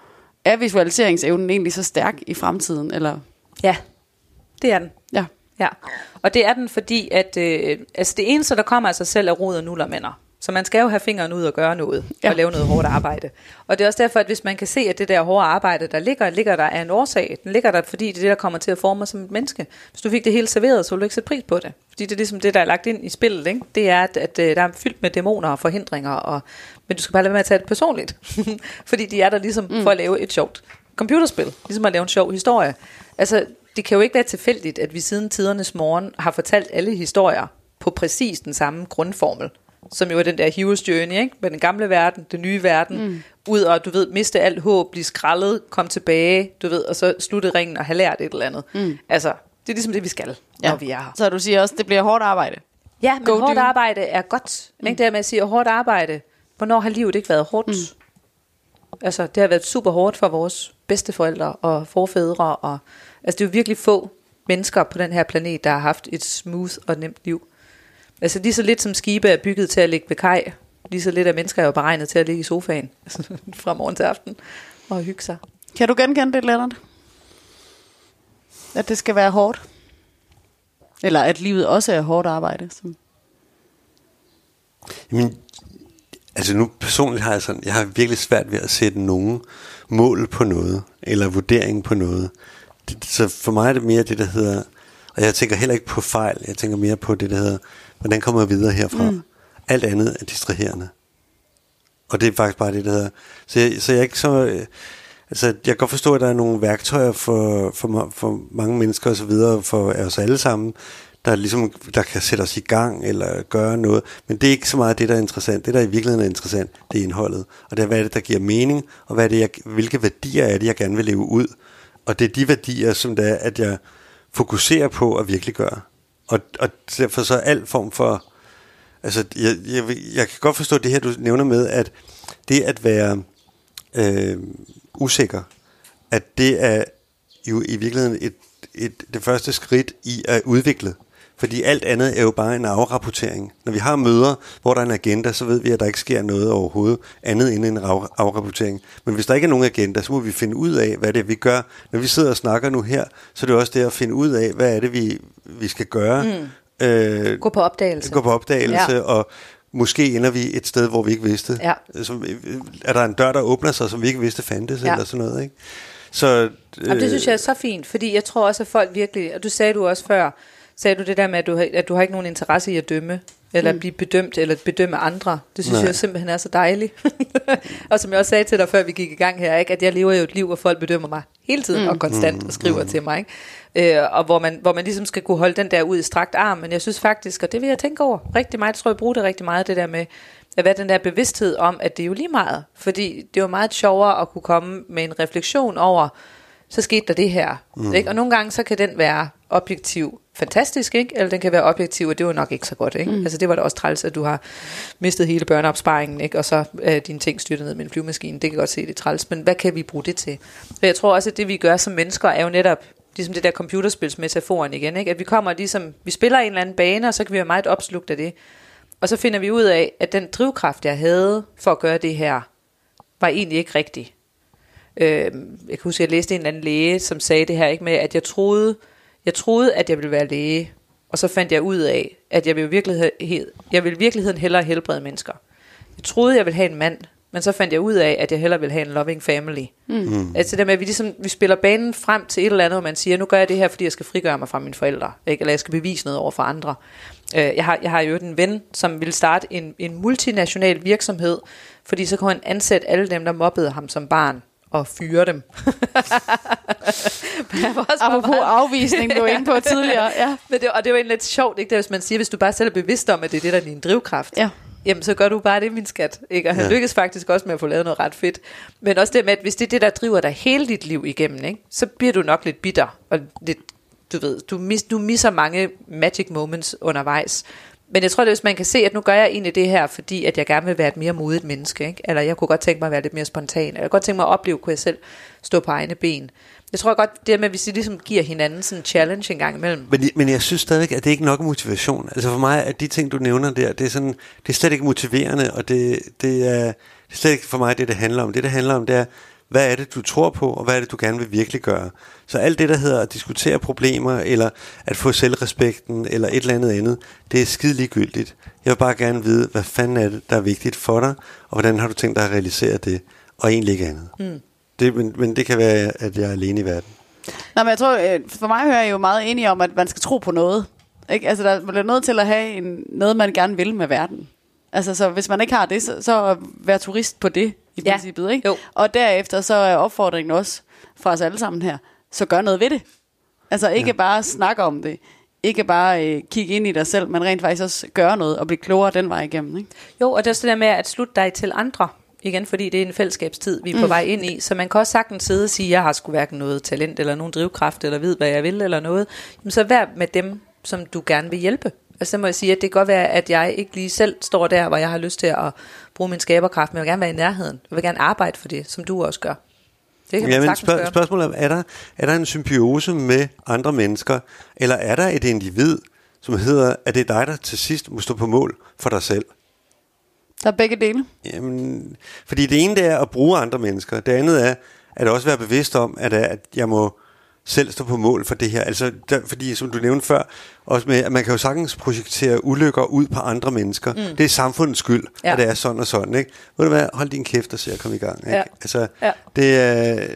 er visualiseringsevnen egentlig så stærk i fremtiden? Eller? Ja, det er den. Ja. Og det er den, fordi at øh, altså det eneste, der kommer af sig selv, er rod og nuller mænder. Så man skal jo have fingeren ud og gøre noget, ja. og lave noget hårdt arbejde. Og det er også derfor, at hvis man kan se, at det der hårde arbejde, der ligger, ligger der af en årsag. Den ligger der, fordi det er det, der kommer til at forme som et menneske. Hvis du fik det hele serveret, så ville du ikke sætte pris på det. Fordi det er ligesom det, der er lagt ind i spillet. Ikke? Det er, at, at, at der er fyldt med dæmoner og forhindringer, og, men du skal bare lade være med at tage det personligt. fordi de er der ligesom mm. for at lave et sjovt computerspil. Ligesom at lave en sjov historie. Altså, det kan jo ikke være tilfældigt, at vi siden tidernes morgen har fortalt alle historier på præcis den samme grundformel, som jo er den der hero's journey, ikke? med den gamle verden, den nye verden, mm. ud og, du ved, miste alt håb, blive skrællet, kom tilbage, du ved, og så slutte ringen og have lært et eller andet. Mm. Altså, det er ligesom det, vi skal, ja. når vi er her. Så du siger også, det bliver hårdt arbejde? Ja, men Go hårdt do. arbejde er godt. Mm. Ikke? Det er med at sige, hårdt arbejde, hvornår har livet ikke været hårdt? Mm. Altså, det har været super hårdt for vores bedsteforældre og forfædre og Altså det er jo virkelig få mennesker på den her planet, der har haft et smooth og nemt liv. Altså lige så lidt som skibe er bygget til at ligge ved kaj, lige så lidt af mennesker er jo beregnet til at ligge i sofaen fra morgen til aften og hygge sig. Kan du genkende det, Lennart? At det skal være hårdt? Eller at livet også er hårdt arbejde? Som Jamen, altså nu personligt har jeg sådan, jeg har virkelig svært ved at sætte nogen mål på noget, eller vurdering på noget så for mig er det mere det, der hedder, og jeg tænker heller ikke på fejl, jeg tænker mere på det, der hedder, hvordan kommer jeg videre herfra? Mm. Alt andet er distraherende. Og det er faktisk bare det, der hedder, så jeg, så jeg er ikke så, øh, Altså, jeg kan godt forstå, at der er nogle værktøjer for, for, for mange mennesker og så videre, for os alle sammen, der, ligesom, der kan sætte os i gang eller gøre noget. Men det er ikke så meget det, der er interessant. Det, der i virkeligheden er interessant, det er indholdet. Og det er, hvad er det, der giver mening, og hvad er det, jeg, hvilke værdier er det, jeg gerne vil leve ud. Og det er de værdier, som det er, at jeg fokuserer på at virkelig gøre. Og, og derfor så al form for... Altså, jeg, jeg, jeg kan godt forstå det her, du nævner med, at det at være øh, usikker, at det er jo i virkeligheden et, et, det første skridt i at udvikle. Fordi alt andet er jo bare en afrapportering. Når vi har møder, hvor der er en agenda, så ved vi, at der ikke sker noget overhovedet andet end en afrapportering. Men hvis der ikke er nogen agenda, så må vi finde ud af, hvad det er, vi gør. Når vi sidder og snakker nu her, så er det også det at finde ud af, hvad er det, vi, vi skal gøre. Mm. Øh, gå på opdagelse. Gå på opdagelse, ja. og måske ender vi et sted, hvor vi ikke vidste. Ja. Så er der en dør, der åbner sig, som vi ikke vidste fandtes, ja. eller sådan noget, ikke? Så, øh, Jamen, det synes jeg er så fint, fordi jeg tror også, at folk virkelig, og du sagde du også før, sagde du det der med, at du, har, at du har ikke nogen interesse i at dømme, eller mm. blive bedømt, eller bedømme andre. Det synes Nej. jeg simpelthen er så dejligt. og som jeg også sagde til dig, før vi gik i gang her, ikke, at jeg lever jo et liv, hvor folk bedømmer mig hele tiden, mm. og konstant, mm. og skriver mm. til mig. Ikke? Øh, og hvor man, hvor man ligesom skal kunne holde den der ud i strakt arm. Men jeg synes faktisk, og det vil jeg tænke over rigtig meget, jeg tror jeg bruger det rigtig meget, det der med, at være den der bevidsthed om, at det er jo lige meget. Fordi det er jo meget sjovere at kunne komme med en refleksion over, så skete der det her. Mm. Ikke? Og nogle gange så kan den være objektiv fantastisk, ikke? eller den kan være objektiv, og det var nok ikke så godt. Ikke? Mm. Altså det var da også træls, at du har mistet hele børneopsparingen, ikke? og så er dine ting styrtet ned med en flyvemaskine. Det kan godt se, det er træls, men hvad kan vi bruge det til? For jeg tror også, at det vi gør som mennesker, er jo netop ligesom det der computerspilsmetaforen igen, ikke? at vi kommer ligesom, vi spiller en eller anden bane, og så kan vi være meget opslugt af det. Og så finder vi ud af, at den drivkraft, jeg havde for at gøre det her, var egentlig ikke rigtig. Øh, jeg kan huske, at jeg læste en eller anden læge, som sagde det her, ikke med, at jeg troede, jeg troede, at jeg ville være læge, og så fandt jeg ud af, at jeg ville, virkelighed, jeg ville virkeligheden hellere helbrede mennesker. Jeg troede, jeg ville have en mand, men så fandt jeg ud af, at jeg hellere ville have en loving family. Mm. Mm. Altså det med, at vi, ligesom, vi spiller banen frem til et eller andet, hvor man siger, nu gør jeg det her, fordi jeg skal frigøre mig fra mine forældre, ikke? eller jeg skal bevise noget over for andre. Uh, jeg, har, jeg har jo en ven, som ville starte en, en multinational virksomhed, fordi så kunne han ansætte alle dem, der mobbede ham som barn og fyre dem. Apropos meget... afvisning, du var inde på tidligere. Ja. Men det, og det var egentlig lidt sjovt, ikke? Det, hvis man siger, hvis du bare selv er bevidst om, at det er det, der er din drivkraft. Ja. Jamen, så gør du bare det, min skat. Ikke? Og han ja. lykkes faktisk også med at få lavet noget ret fedt. Men også det med, at hvis det er det, der driver dig hele dit liv igennem, ikke? så bliver du nok lidt bitter. Og lidt, du ved, du, mis, du misser mange magic moments undervejs. Men jeg tror, det hvis man kan se, at nu gør jeg egentlig det her, fordi at jeg gerne vil være et mere modigt menneske. Ikke? Eller jeg kunne godt tænke mig at være lidt mere spontan. Eller jeg kunne godt tænke mig at opleve, kunne jeg selv stå på egne ben. Jeg tror godt, det med, hvis vi ligesom giver hinanden sådan en challenge en gang imellem. Men, men jeg synes stadigvæk, at det ikke er nok motivation. Altså for mig, at de ting, du nævner der, det er, sådan, det er slet ikke motiverende, og det, det, er, det er slet ikke for mig det, det handler om. Det, det handler om, det er, hvad er det, du tror på, og hvad er det, du gerne vil virkelig gøre. Så alt det, der hedder at diskutere problemer, eller at få selvrespekten, eller et eller andet andet, det er skide ligegyldigt. Jeg vil bare gerne vide, hvad fanden er det, der er vigtigt for dig, og hvordan har du tænkt dig at realisere det, og egentlig ikke andet. Mm. Det, men, men det kan være, at jeg er alene i verden. Nej, men jeg tror, øh, for mig hører jeg jo meget enig om, at man skal tro på noget. Ikke? Altså, der bliver nødt til at have en, noget, man gerne vil med verden. Altså, så hvis man ikke har det, så, så vær turist på det, i ja. princippet. Ikke? Jo. Og derefter så er opfordringen også fra os alle sammen her, så gør noget ved det. Altså ikke ja. bare snakke om det, ikke bare øh, kigge ind i dig selv, men rent faktisk også gøre noget og blive klogere den vej igennem. Ikke? Jo, og det er også det der med at slutte dig til andre. Igen, fordi det er en fællesskabstid, vi er på mm. vej ind i. Så man kan også sagtens sidde og sige, jeg har sgu hverken noget talent, eller nogen drivkraft, eller ved, hvad jeg vil, eller noget. Jamen, så vær med dem, som du gerne vil hjælpe. Altså, så må jeg sige, at det kan godt være, at jeg ikke lige selv står der, hvor jeg har lyst til at bruge min skaberkraft, men jeg vil gerne være i nærheden. Jeg vil gerne arbejde for det, som du også gør. Det kan ja, men spørg- spørgsmålet er, er der, er der en symbiose med andre mennesker, eller er der et individ, som hedder, at det er dig, der til sidst må stå på mål for dig selv? Der er begge dele. Jamen, fordi det ene det er at bruge andre mennesker. Det andet er at også være bevidst om, at, at jeg må selv stå på mål for det her. Altså, der, fordi som du nævnte før, også med, at man kan jo sagtens projektere ulykker ud på andre mennesker. Mm. Det er samfundets skyld, ja. at det er sådan og sådan. Ikke? Ved du hvad, hold din kæft og se at komme i gang. Ikke? Ja. Altså, ja. Det, er,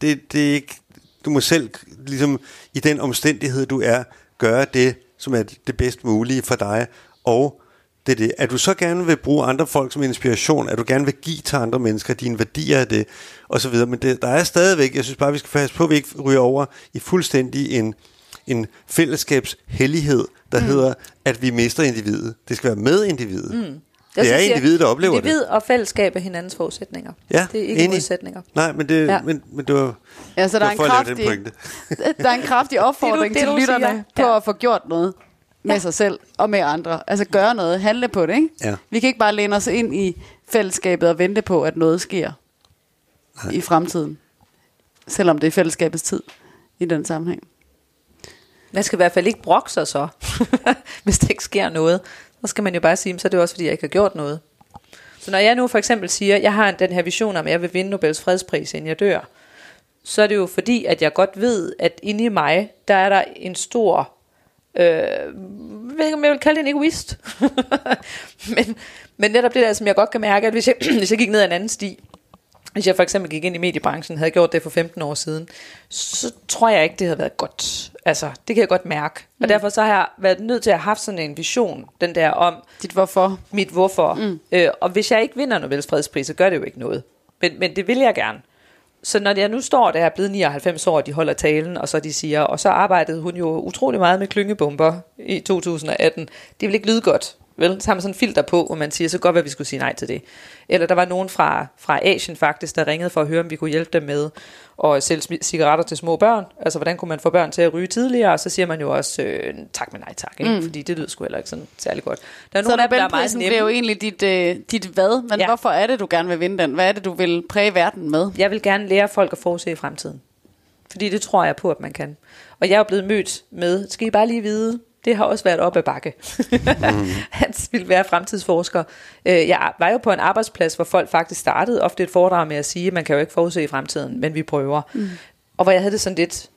det, det er ikke... Du må selv, ligesom i den omstændighed, du er, gøre det, som er det bedst mulige for dig, og Det er det. At du så gerne vil bruge andre folk som inspiration, at du gerne vil give til andre mennesker, dine værdier af det, og så videre. Men det, der er stadigvæk, jeg synes bare, vi skal passe på, at vi ikke ryger over i fuldstændig en, en fællesskabshellighed, der mm. hedder, at vi mister individet. Det skal være med individet. Mm. Det er individet, der oplever individ det. Individ og fællesskab er hinandens forudsætninger. Ja, det er ikke enig. modsætninger. Nej, men det, ja. men, men det var, ja, så der er en kraftig, der er en kraftig opfordring det, det, til lytterne siger. på ja. at få gjort noget med ja. sig selv og med andre. Altså gøre noget, handle på det, ikke? Ja. Vi kan ikke bare læne os ind i fællesskabet og vente på, at noget sker Nej. i fremtiden. Selvom det er fællesskabets tid i den sammenhæng. Man skal i hvert fald ikke brokke sig så, hvis der ikke sker noget. Så skal man jo bare sige, så er det også fordi, jeg ikke har gjort noget. Så når jeg nu for eksempel siger, at jeg har den her vision om, at jeg vil vinde Nobels fredspris, inden jeg dør, så er det jo fordi, at jeg godt ved, at inde i mig, der er der en stor, øh, jeg vil kalde det en egoist. men, men netop det der, som jeg godt kan mærke, at hvis jeg, hvis jeg gik ned ad en anden sti, hvis jeg for eksempel gik ind i mediebranchen, havde gjort det for 15 år siden, så tror jeg ikke, det havde været godt. Altså, det kan jeg godt mærke. Mm. Og derfor så har jeg været nødt til at have haft sådan en vision, den der om... Dit hvorfor. Mit hvorfor. Mm. Øh, og hvis jeg ikke vinder Nobels fredspris, så gør det jo ikke noget. Men, men det vil jeg gerne. Så når jeg nu står der, er blevet 99 år, de holder talen, og så de siger, og så arbejdede hun jo utrolig meget med klyngebomber i 2018. Det vil ikke lyde godt. Vel? Så har man sådan en filter på, hvor man siger, så godt at vi skulle sige nej til det. Eller der var nogen fra, fra Asien faktisk, der ringede for at høre, om vi kunne hjælpe dem med at sælge cigaretter til små børn. Altså, hvordan kunne man få børn til at ryge tidligere? Og så siger man jo også, øh, tak men nej tak, ikke? Mm. fordi det lyder sgu heller ikke sådan særlig godt. Der er så nogle af dem, der er meget nemme. det er jo egentlig dit, øh, dit hvad, men ja. hvorfor er det, du gerne vil vinde den? Hvad er det, du vil præge verden med? Jeg vil gerne lære folk at forudse i fremtiden. Fordi det tror jeg på, at man kan. Og jeg er blevet mødt med, skal I bare lige vide, det har også været op ad bakke. mm. Han ville være fremtidsforsker. Øh, jeg var jo på en arbejdsplads, hvor folk faktisk startede ofte et foredrag med at sige, at man kan jo ikke forudse i fremtiden, men vi prøver. Mm. Og hvor jeg havde det sådan lidt,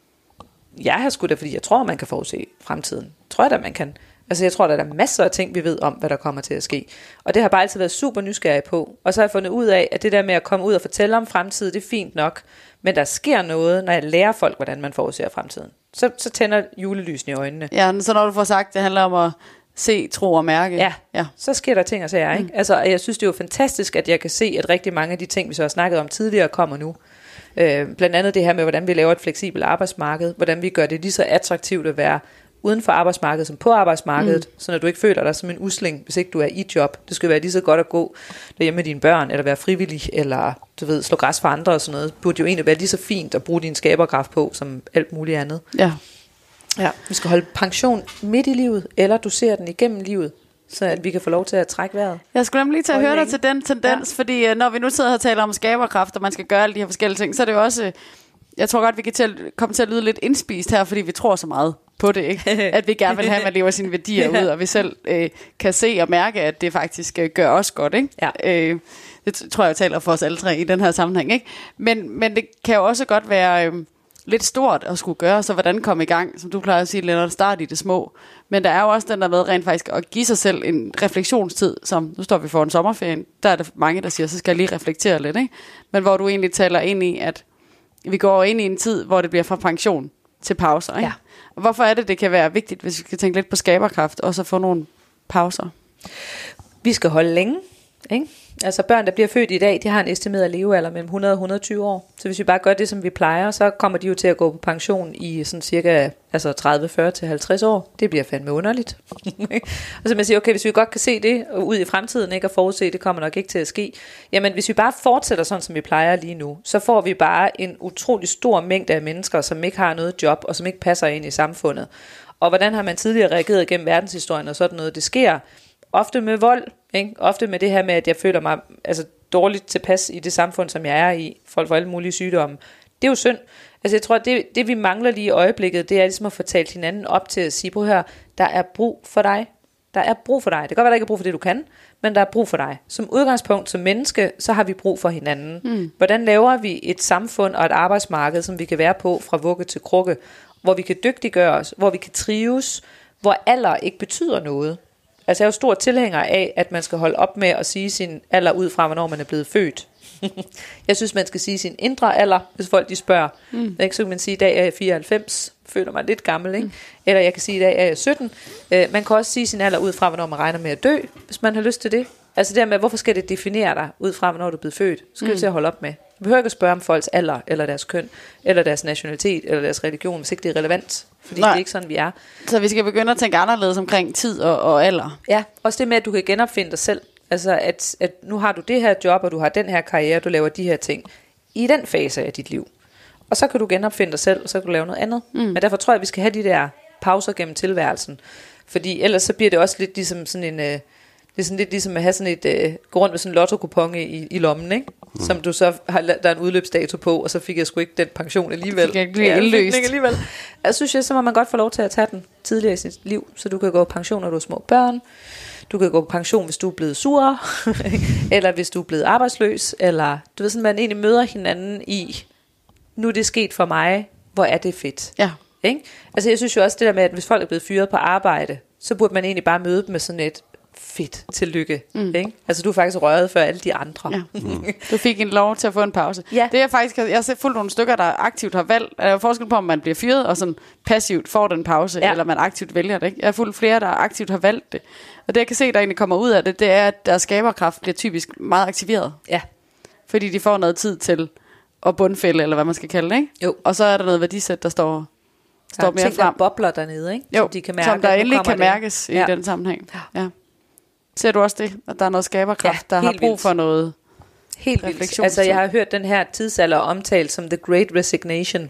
jeg har sgu da, fordi jeg tror, man kan forudse fremtiden. Tror jeg da, man kan. Altså jeg tror, der er masser af ting, vi ved om, hvad der kommer til at ske. Og det har bare altid været super nysgerrig på. Og så har jeg fundet ud af, at det der med at komme ud og fortælle om fremtiden, det er fint nok. Men der sker noget, når jeg lærer folk, hvordan man forudser fremtiden så, så tænder julelysene i øjnene. Ja, så når du får sagt, det handler om at se, tro og mærke. Ja, ja. så sker der ting og sager. Ikke? Mm. Altså, jeg synes, det er jo fantastisk, at jeg kan se, at rigtig mange af de ting, vi så har snakket om tidligere, kommer nu. Øh, blandt andet det her med, hvordan vi laver et fleksibelt arbejdsmarked, hvordan vi gør det lige så attraktivt at være uden for arbejdsmarkedet som på arbejdsmarkedet, mm. så når du ikke føler dig som en usling, hvis ikke du er i job. Det skal være lige så godt at gå derhjemme med dine børn, eller være frivillig, eller du ved, slå græs for andre og sådan noget. Det burde jo egentlig være lige så fint at bruge din skaberkraft på, som alt muligt andet. Ja. Ja, vi skal holde pension midt i livet, eller du ser den igennem livet, så at vi kan få lov til at trække vejret. Jeg skulle nemlig lige til at høre dig til den tendens, ja. fordi uh, når vi nu sidder og taler om skaberkraft, og man skal gøre alle de her forskellige ting, så er det jo også, jeg tror godt, vi kan til at, komme til at lyde lidt indspist her, fordi vi tror så meget på det, ikke? At vi gerne vil have, at man lever sine værdier ud, og vi selv øh, kan se og mærke, at det faktisk øh, gør os godt, ikke? Ja. Øh, det tror jeg, jeg taler for os alle tre i den her sammenhæng, ikke? Men, men det kan jo også godt være øh, lidt stort at skulle gøre, så hvordan komme i gang, som du plejer at sige, Lennart, start i det små. Men der er jo også den der med rent faktisk at give sig selv en refleksionstid, som nu står vi for en sommerferie, der er der mange, der siger, så skal jeg lige reflektere lidt, ikke? Men hvor du egentlig taler ind i, at vi går ind i en tid, hvor det bliver fra pension til pauser, ikke? Ja. Hvorfor er det, det kan være vigtigt, hvis vi skal tænke lidt på skaberkraft, og så få nogle pauser? Vi skal holde længe, ikke? Altså børn, der bliver født i dag, de har en estimeret levealder mellem 100 og 120 år. Så hvis vi bare gør det, som vi plejer, så kommer de jo til at gå på pension i sådan cirka altså 30, 40 til 50 år. Det bliver fandme underligt. og så man siger, okay, hvis vi godt kan se det ud i fremtiden, ikke, og forudse, det kommer nok ikke til at ske. Jamen, hvis vi bare fortsætter sådan, som vi plejer lige nu, så får vi bare en utrolig stor mængde af mennesker, som ikke har noget job, og som ikke passer ind i samfundet. Og hvordan har man tidligere reageret gennem verdenshistorien og sådan noget? Det sker ofte med vold, ikke? ofte med det her med, at jeg føler mig altså, dårligt tilpas i det samfund, som jeg er i, folk får alle mulige sygdomme. Det er jo synd. Altså jeg tror, at det, det vi mangler lige i øjeblikket, det er ligesom at få talt hinanden op til at sige, på her, der er brug for dig. Der er brug for dig. Det kan godt være, der ikke er brug for det, du kan, men der er brug for dig. Som udgangspunkt, som menneske, så har vi brug for hinanden. Mm. Hvordan laver vi et samfund og et arbejdsmarked, som vi kan være på fra vugge til krukke, hvor vi kan dygtiggøre os, hvor vi kan trives, hvor alder ikke betyder noget. Altså jeg er jo stor tilhænger af, at man skal holde op med at sige sin alder ud fra, hvornår man er blevet født. jeg synes, man skal sige sin indre alder, hvis folk de spørger. Mm. Ikke? Så kan man sige, i dag er jeg 94, føler mig lidt gammel, ikke? Mm. Eller jeg kan sige, i dag er jeg 17. Øh, man kan også sige sin alder ud fra, hvornår man regner med at dø, hvis man har lyst til det. Altså det med, hvorfor skal det definere dig ud fra, hvornår du er blevet født? Så skal mm. du til at holde op med. Du behøver ikke at spørge om folks alder, eller deres køn, eller deres nationalitet, eller deres religion, hvis ikke det er relevant. Fordi Nej. det er ikke sådan, vi er. Så vi skal begynde at tænke anderledes omkring tid og, og alder. Ja, også det med, at du kan genopfinde dig selv. Altså, at, at nu har du det her job, og du har den her karriere, du laver de her ting. I den fase af dit liv. Og så kan du genopfinde dig selv, og så kan du lave noget andet. Mm. Men derfor tror jeg, at vi skal have de der pauser gennem tilværelsen. Fordi ellers så bliver det også lidt ligesom sådan en... Øh, er sådan lidt ligesom at have sådan et, øh, gå rundt med sådan en lotto i, i lommen, ikke? Mm. Som du så har, der er en udløbsdato på, og så fik jeg sgu ikke den pension alligevel. Fik jeg ikke ja, indløst. Ikke alligevel. Jeg synes, jeg, så må man godt få lov til at tage den tidligere i sit liv, så du kan gå på pension, når du er små børn. Du kan gå på pension, hvis du er blevet sur, eller hvis du er blevet arbejdsløs, eller du ved sådan, man egentlig møder hinanden i, nu er det sket for mig, hvor er det fedt. Ja. Ikke? Altså jeg synes jo også det der med, at hvis folk er blevet fyret på arbejde, så burde man egentlig bare møde dem med sådan et, fedt, tillykke. Mm. Ikke? Altså du er faktisk røget for alle de andre. Ja. Mm. du fik en lov til at få en pause. Ja. Det er faktisk, jeg har fuldt nogle stykker, der aktivt har valgt. Der er forskel på, om man bliver fyret og sådan passivt får den pause, ja. eller man aktivt vælger det. Ikke? Jeg har fuldt flere, der aktivt har valgt det. Og det jeg kan se, der egentlig kommer ud af det, det er, at deres skaberkraft bliver typisk meget aktiveret. Ja. Fordi de får noget tid til at bundfælde, eller hvad man skal kalde det. Ikke? Jo. Og så er der noget værdisæt, der står står mere ting, frem. Der bobler dernede, ikke? Jo, som, de kan mærke, som der endelig kan mærkes det. i ja. den sammenhæng. Ja. Ser du også det, at der er noget skaberkraft, ja, der har brug vildt. for noget Helt vildt. Altså, jeg har hørt den her tidsalder omtalt som The Great Resignation,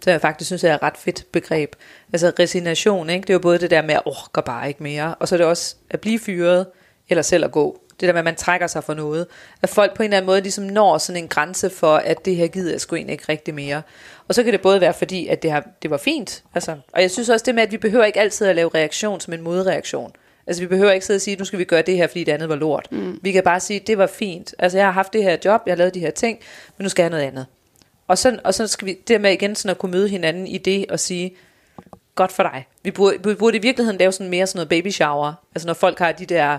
så jeg faktisk synes, er et ret fedt begreb. Altså resignation, ikke? det er jo både det der med at orker bare ikke mere, og så er det også at blive fyret, eller selv at gå. Det der med, at man trækker sig for noget. At folk på en eller anden måde ligesom når sådan en grænse for, at det her gider jeg sgu egentlig ikke rigtig mere. Og så kan det både være fordi, at det, har, det var fint. Altså, og jeg synes også det med, at vi behøver ikke altid at lave reaktion som en modreaktion. Altså vi behøver ikke sidde og sige, nu skal vi gøre det her, fordi det andet var lort. Mm. Vi kan bare sige, det var fint. Altså jeg har haft det her job, jeg har lavet de her ting, men nu skal jeg noget andet. Og så, og så skal vi dermed igen sådan at kunne møde hinanden i det og sige, godt for dig. Vi burde, vi burde i virkeligheden lave sådan mere sådan noget baby shower. Altså når folk har de der,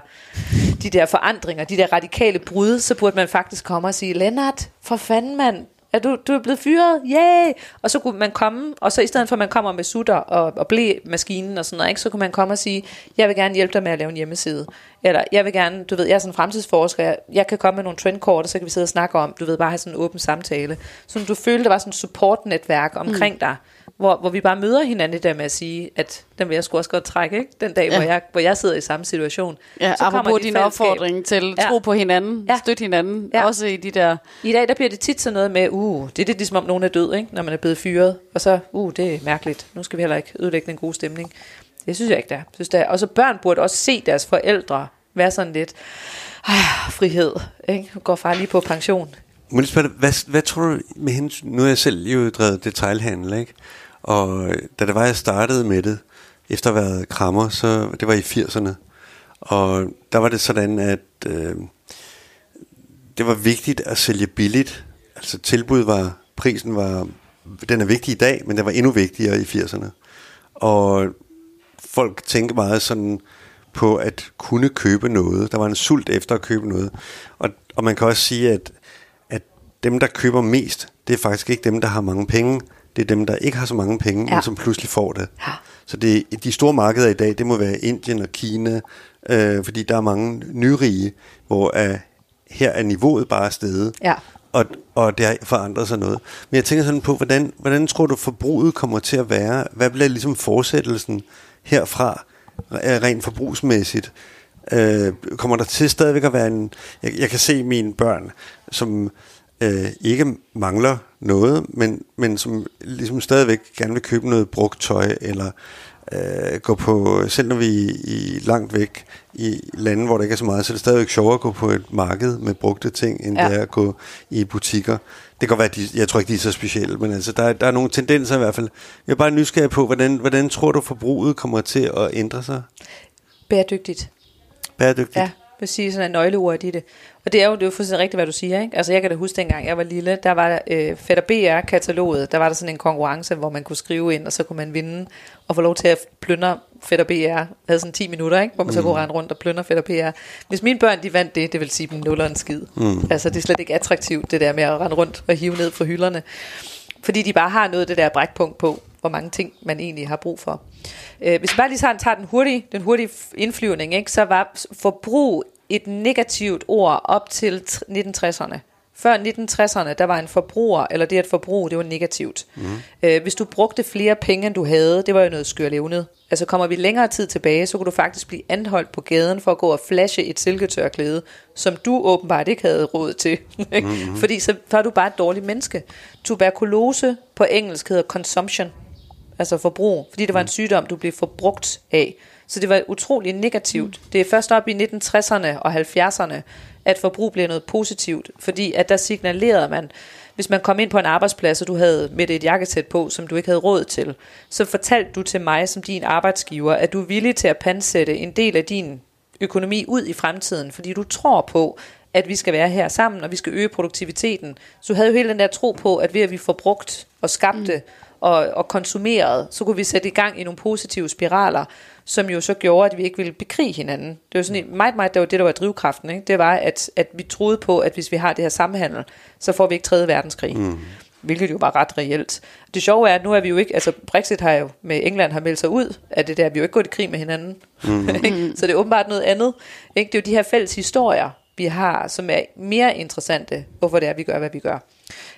de der forandringer, de der radikale brud, så burde man faktisk komme og sige, Lennart, for fanden mand, er du, du er blevet fyret, yeah! Og så kunne man komme, og så i stedet for at man kommer med sutter og, og blæ maskinen og sådan noget, ikke, så kunne man komme og sige, jeg vil gerne hjælpe dig med at lave en hjemmeside. Eller jeg vil gerne, du ved, jeg er sådan en fremtidsforsker, jeg, jeg kan komme med nogle trendkort, og så kan vi sidde og snakke om, du ved, bare have sådan en åben samtale. Så du følte, der var sådan et supportnetværk omkring mm. dig, hvor, hvor vi bare møder hinanden der med at sige, at den vil jeg sgu også godt trække, ikke? den dag, ja. hvor, jeg, hvor jeg sidder i samme situation. Ja, så apropos din fællesskab. opfordring til ja. tro på hinanden, ja. støtte hinanden, ja. også i de der... I dag, der bliver det tit sådan noget med, uh, det er det ligesom om nogen er død, ikke? når man er blevet fyret, og så, uh, det er mærkeligt, nu skal vi heller ikke ødelægge en god stemning. Det synes jeg ikke, der. Synes, der. Og så børn burde også se deres forældre være sådan lidt, ah, frihed, ikke? går far lige på pension. hvad, hvad tror du med hensyn, nu er jeg selv jo drevet detailhandel, ikke? Og da det var, jeg startede med det, efter at have været krammer, så det var i 80'erne. Og der var det sådan, at øh, det var vigtigt at sælge billigt. Altså tilbud var, prisen var, den er vigtig i dag, men den var endnu vigtigere i 80'erne. Og folk tænkte meget sådan på at kunne købe noget. Der var en sult efter at købe noget. Og, og man kan også sige, at, at dem, der køber mest, det er faktisk ikke dem, der har mange penge det er dem, der ikke har så mange penge, ja. men som pludselig får det. Ja. Så det, de store markeder i dag, det må være Indien og Kina, øh, fordi der er mange nyrige, hvor uh, her er niveauet bare steget. Ja. Og, og det har forandret sig noget. Men jeg tænker sådan på, hvordan, hvordan tror du forbruget kommer til at være? Hvad bliver ligesom fortsættelsen herfra, rent forbrugsmæssigt? Øh, kommer der til stadigvæk at være en... Jeg, jeg kan se mine børn, som øh, ikke mangler noget, men, men som ligesom stadigvæk gerne vil købe noget brugt tøj, eller øh, gå på, selv når vi er i, langt væk i lande, hvor der ikke er så meget, så er det stadigvæk sjovere at gå på et marked med brugte ting, end ja. det er at gå i butikker. Det kan godt være, at de, jeg tror ikke, de er så specielle, men altså, der, der er nogle tendenser i hvert fald. Jeg er bare nysgerrig på, hvordan, hvordan tror du, forbruget kommer til at ændre sig? Bæredygtigt. Bæredygtigt? Ja, vil sige sådan en nøgleord i det. Og det er jo, det er jo fuldstændig rigtigt, hvad du siger. Ikke? Altså jeg kan da huske, dengang jeg var lille, der var øh, Fætter BR-kataloget, der var der sådan en konkurrence, hvor man kunne skrive ind, og så kunne man vinde og få lov til at plyndre Fætter BR. havde sådan 10 minutter, ikke? hvor man mm. så kunne rende rundt og plyndre Fætter BR. Hvis mine børn de vandt det, det vil sige dem nuller en skid. Mm. Altså det er slet ikke attraktivt, det der med at rende rundt og hive ned fra hylderne. Fordi de bare har noget af det der brækpunkt på. Hvor mange ting man egentlig har brug for. Øh, hvis vi bare lige tager, tager den hurtige, den hurtige indflyvning, ikke, så var forbrug et negativt ord op til 1960'erne. Før 1960'erne, der var en forbruger, eller det at forbruge, det var negativt. Mm. Øh, hvis du brugte flere penge, end du havde, det var jo noget skørlevnet. Altså kommer vi længere tid tilbage, så kunne du faktisk blive anholdt på gaden for at gå og flashe et silketørklæde, som du åbenbart ikke havde råd til. mm-hmm. Fordi så var du bare et dårligt menneske. Tuberkulose på engelsk hedder consumption, altså forbrug, fordi det var en sygdom, du blev forbrugt af. Så det var utrolig negativt. Mm. Det er først op i 1960'erne og 70'erne, at forbrug blev noget positivt, fordi at der signalerede man, hvis man kom ind på en arbejdsplads, og du havde med et jakkesæt på, som du ikke havde råd til, så fortalte du til mig som din arbejdsgiver, at du er villig til at pansætte en del af din økonomi ud i fremtiden, fordi du tror på, at vi skal være her sammen, og vi skal øge produktiviteten. Så du havde jo hele den der tro på, at ved at vi får brugt og skabte mm. Og, og konsumeret, så kunne vi sætte i gang i nogle positive spiraler, som jo så gjorde, at vi ikke ville bekrige hinanden. Det var sådan meget, meget, det var det, der var drivkraften. Ikke? Det var, at, at vi troede på, at hvis vi har det her samhandel, så får vi ikke 3. verdenskrig. Mm. Hvilket jo var ret reelt. Det sjove er, at nu er vi jo ikke, altså Brexit har jo med England har meldt sig ud af det der, vi er jo ikke gået i krig med hinanden. Mm. så det er åbenbart noget andet. Ikke? Det er jo de her fælles historier, vi har, som er mere interessante, hvorfor det er, vi gør, hvad vi gør.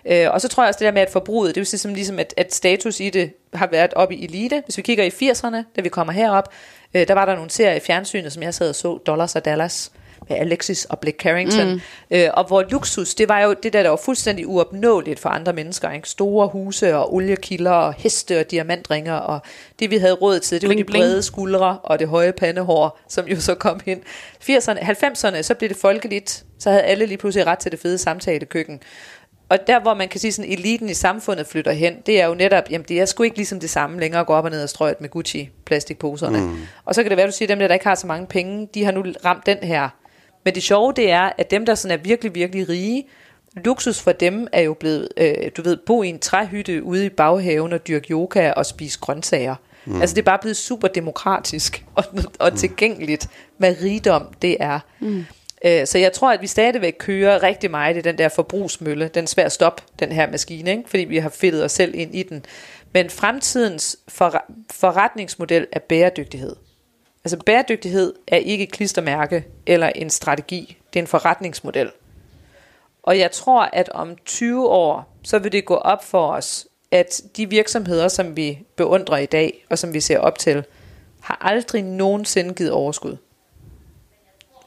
Øh, og så tror jeg også det der med, at forbruget, det er jo ligesom, ligesom at, at status i det har været oppe i elite. Hvis vi kigger i 80'erne, da vi kommer herop, øh, der var der nogle serier i fjernsynet, som jeg sad og så, Dollars og Dallas, med Alexis og Blake Carrington. Mm. Øh, og hvor luksus, det var jo det der, der var fuldstændig uopnåeligt for andre mennesker. Ikke? Store huse og oliekilder og heste og diamantringer. Og det vi havde råd til, det bling, var de brede bling. skuldre og det høje pandehår, som jo så kom ind. 80'erne, 90'erne, så blev det folkeligt. Så havde alle lige pludselig ret til det fede samtalekøkken. Og der, hvor man kan sige, sådan eliten i samfundet flytter hen, det er jo netop, jamen det er sgu ikke ligesom det samme længere at gå op og ned og strøget med Gucci-plastikposerne. Mm. Og så kan det være, at du siger, at dem der, der ikke har så mange penge, de har nu ramt den her. Men det sjove, det er, at dem, der sådan er virkelig, virkelig rige, luksus for dem er jo blevet, øh, du ved, bo i en træhytte ude i baghaven og dyrke yoga og spise grøntsager. Mm. Altså det er bare blevet super demokratisk og, og mm. tilgængeligt, hvad rigdom det er. Mm. Øh, så jeg tror, at vi stadigvæk kører rigtig meget i den der forbrugsmølle. Den er svær at stoppe, den her maskine, ikke? fordi vi har fedtet os selv ind i den. Men fremtidens forretningsmodel er bæredygtighed. Altså bæredygtighed er ikke et klistermærke eller en strategi. Det er en forretningsmodel. Og jeg tror, at om 20 år, så vil det gå op for os, at de virksomheder, som vi beundrer i dag, og som vi ser op til, har aldrig nogensinde givet overskud.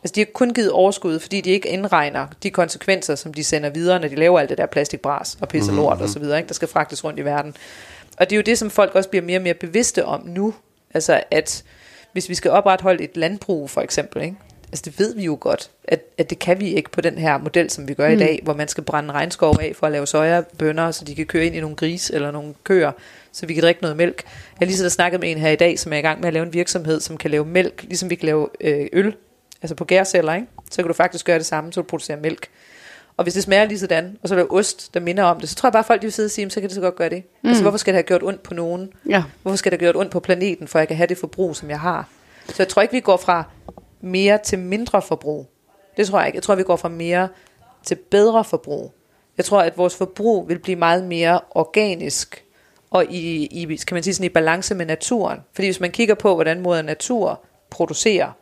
Altså de har kun givet overskud, fordi de ikke indregner de konsekvenser, som de sender videre, når de laver alt det der plastikbras og pisse lort mm-hmm. og så videre, ikke? der skal fragtes rundt i verden. Og det er jo det, som folk også bliver mere og mere bevidste om nu. Altså at hvis vi skal opretholde et landbrug for eksempel, ikke? altså det ved vi jo godt, at, at det kan vi ikke på den her model, som vi gør mm. i dag, hvor man skal brænde regnskov af for at lave sojabønner, så de kan køre ind i nogle gris eller nogle køer, så vi kan drikke noget mælk. Jeg har lige så snakket med en her i dag, som er i gang med at lave en virksomhed, som kan lave mælk, ligesom vi kan lave øh, øl altså på gærceller, ikke? så kan du faktisk gøre det samme, så du producerer mælk. Og hvis det smager lige sådan, og så er der ost, der minder om det, så tror jeg bare, at folk de vil sidde og sige, så kan det så godt gøre det. Mm. Altså hvorfor skal det have gjort ondt på nogen? Ja. Hvorfor skal det have gjort ondt på planeten, for jeg kan have det forbrug, som jeg har? Så jeg tror ikke, vi går fra mere til mindre forbrug. Det tror jeg ikke. Jeg tror, vi går fra mere til bedre forbrug. Jeg tror, at vores forbrug vil blive meget mere organisk, og i, i, kan man sige sådan, i balance med naturen. Fordi hvis man kigger på, hvordan moder natur producerer,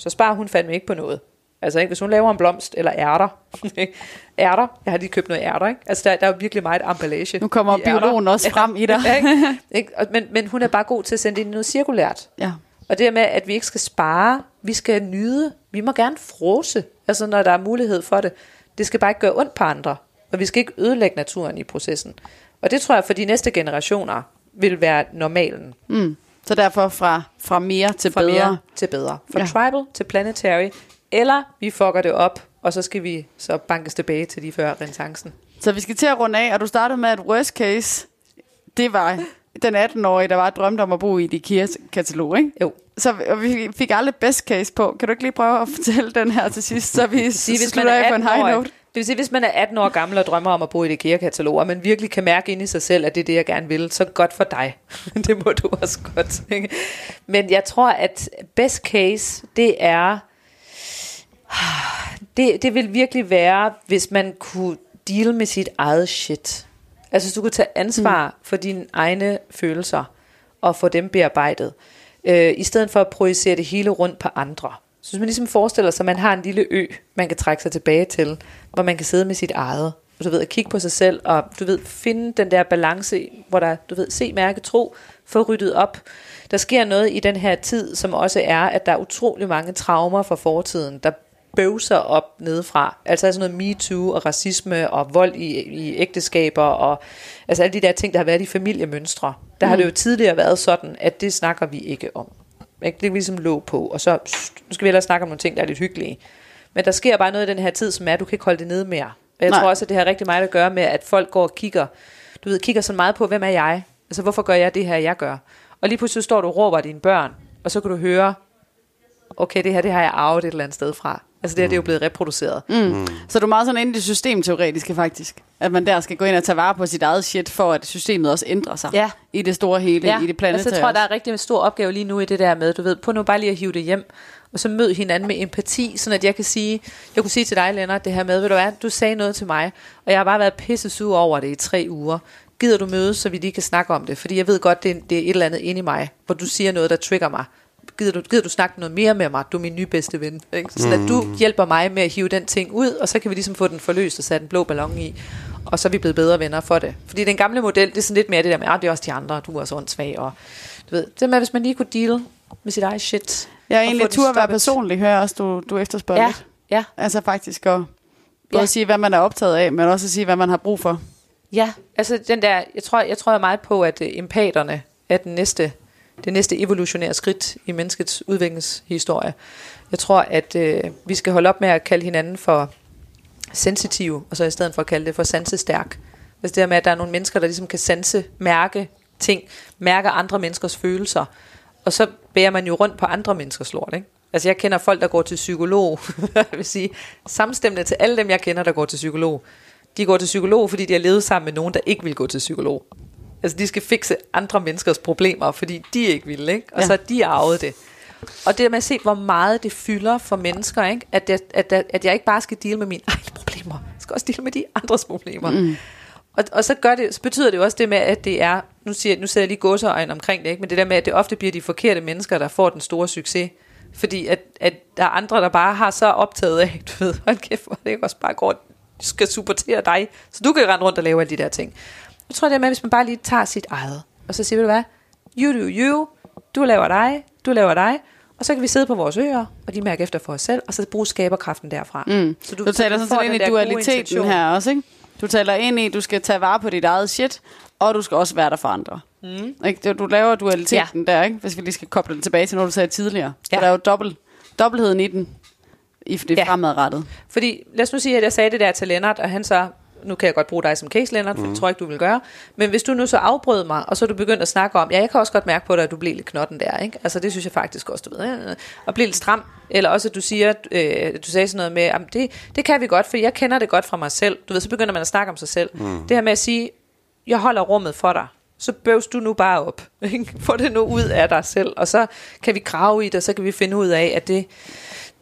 så sparer hun fandme ikke på noget. Altså ikke, hvis hun laver en blomst eller ærter. ærter. Jeg har lige købt noget ærter, ikke? Altså der, der er jo virkelig meget emballage. Nu kommer biologen ærter. også frem i dig. ja, ikke? Ikke? Men, men hun er bare god til at sende ind noget cirkulært. Ja. Og det med, at vi ikke skal spare, vi skal nyde, vi må gerne frose, altså når der er mulighed for det. Det skal bare ikke gøre ondt på andre, og vi skal ikke ødelægge naturen i processen. Og det tror jeg for de næste generationer vil være normalen. Mm. Så derfor fra, fra mere til fra bedre. Mere til bedre. Fra ja. tribal til planetary. Eller vi fucker det op, og så skal vi så bankes tilbage til de før renaissancen. Så vi skal til at runde af, og du startede med, at worst case, det var den 18-årige, der var drømt om at bo i et IKEA-katalog, ikke? Jo. Så og vi fik aldrig best case på. Kan du ikke lige prøve at fortælle den her til sidst, så vi Sige, hvis slutter af på en high note? Det vil sige, hvis man er 18 år gammel og drømmer om at bo i et IKEA-katalog, og man virkelig kan mærke ind i sig selv, at det er det, jeg gerne vil, så godt for dig. det må du også godt. Ikke? Men jeg tror, at best case, det er... Det, det vil virkelig være, hvis man kunne deal med sit eget shit. Altså hvis du kunne tage ansvar mm. for dine egne følelser og få dem bearbejdet, øh, i stedet for at projicere det hele rundt på andre. Så hvis man ligesom forestiller sig, at man har en lille ø, man kan trække sig tilbage til, hvor man kan sidde med sit eget, og du ved, at kigge på sig selv, og du ved, finde den der balance, hvor der, du ved, se, mærke, tro, få ryddet op. Der sker noget i den her tid, som også er, at der er utrolig mange traumer fra fortiden, der bøvser op nedefra. Altså sådan noget MeToo og racisme og vold i, i ægteskaber og altså alle de der ting, der har været i familiemønstre. Der mm. har det jo tidligere været sådan, at det snakker vi ikke om. Ikke? Det er ligesom lå på, og så nu skal vi ellers snakke om nogle ting, der er lidt hyggelige. Men der sker bare noget i den her tid, som er, at du kan ikke holde det nede mere. Og jeg Nej. tror også, at det har rigtig meget at gøre med, at folk går og kigger, du ved, kigger så meget på, hvem er jeg? Altså, hvorfor gør jeg det her, jeg gør? Og lige pludselig står du og råber dine børn, og så kan du høre, okay, det her, det har jeg arvet et eller andet sted fra. Altså det her, det er jo blevet reproduceret. Mm. Mm. Så du er meget sådan inde i det systemteoretiske faktisk. At man der skal gå ind og tage vare på sit eget shit, for at systemet også ændrer sig. Ja. I det store hele, ja. i det planetære. Altså jeg tror, der er rigtig en stor opgave lige nu i det der med, du ved, på nu bare lige at hive det hjem, og så mød hinanden med empati, sådan at jeg kan sige, jeg kunne sige til dig, Lennart, det her med, ved du hvad, du sagde noget til mig, og jeg har bare været pisse sur over det i tre uger. Gider du mødes, så vi lige kan snakke om det? Fordi jeg ved godt, det er, det er et eller andet inde i mig, hvor du siger noget, der trigger mig gider du, gider du snakke noget mere med mig? Du er min nye bedste ven. Ikke? Så mm. at du hjælper mig med at hive den ting ud, og så kan vi ligesom få den forløst og sætte en blå ballon i. Og så er vi blevet bedre venner for det. Fordi den gamle model, det er sådan lidt mere det der med, at ah, det er også de andre, du er så svag. Og, du ved, det med, hvis man lige kunne deal med sit eget shit. Jeg er egentlig tur at være personlig, hører jeg også, du, du efterspørger ja. lidt. Ja. Altså faktisk at både Ja. sige, hvad man er optaget af, men også at sige, hvad man har brug for. Ja, altså den der, jeg tror, jeg tror meget på, at uh, empaterne er den næste, det næste evolutionære skridt i menneskets udviklingshistorie. Jeg tror, at øh, vi skal holde op med at kalde hinanden for sensitive, og så i stedet for at kalde det for sansestærk. Altså det der med, at der er nogle mennesker, der ligesom kan sanse, mærke ting, mærke andre menneskers følelser, og så bærer man jo rundt på andre menneskers lort, ikke? Altså jeg kender folk, der går til psykolog, jeg vil sige, samstemmende til alle dem, jeg kender, der går til psykolog. De går til psykolog, fordi de har levet sammen med nogen, der ikke vil gå til psykolog. Altså de skal fikse andre menneskers problemer, fordi de ikke vil, ikke? Og Ja. så har de arvet det. Og det der med at se, hvor meget det fylder for mennesker, ikke? At, jeg, at, at, at jeg ikke bare skal dele med mine egne problemer, jeg skal også dele med de andres problemer. Mm. Og, og så, gør det, så betyder det jo også det med, at det er, nu, siger, nu sætter jeg lige godseøjne omkring det, ikke? men det der med, at det ofte bliver de forkerte mennesker, der får den store succes. Fordi at, at der er andre, der bare har så optaget af, du ved, hold kæft, hvor det ikke også bare går, skal supportere dig, så du kan rende rundt og lave alle de der ting. Jeg tror det er med, hvis man bare lige tager sit eget, og så siger, ved du hvad, you do you, du laver dig, du laver dig, og så kan vi sidde på vores øer, og de mærker efter for os selv, og så bruge skaberkraften derfra. Mm. Så Du, du taler får sådan set ind i dualiteten her også, ikke? Du taler ind i, at du skal tage vare på dit eget shit, og du skal også være der for andre. Mm. Ikke? Du laver dualiteten ja. der, ikke? hvis vi lige skal koble den tilbage til noget, du sagde tidligere. Ja. Så der er jo dobbelt, dobbeltheden i den, i det. Ja. fremadrettet. Fordi lad os nu sige, at jeg sagde det der til Lennart, og han så, nu kan jeg godt bruge dig som case, Lennart, for det tror jeg ikke, du vil gøre. Men hvis du nu så afbrød mig, og så du begyndt at snakke om, ja, jeg kan også godt mærke på dig, at du blev lidt knotten der, ikke? Altså det synes jeg faktisk også, du ved, øh, og blive lidt stram. Eller også, at du siger, øh, du sagde sådan noget med, jamen det, det kan vi godt, for jeg kender det godt fra mig selv. Du ved, så begynder man at snakke om sig selv. Mm. Det her med at sige, jeg holder rummet for dig. Så bøvs du nu bare op. ikke? Få det nu ud af dig selv. Og så kan vi grave i det, og så kan vi finde ud af, at det,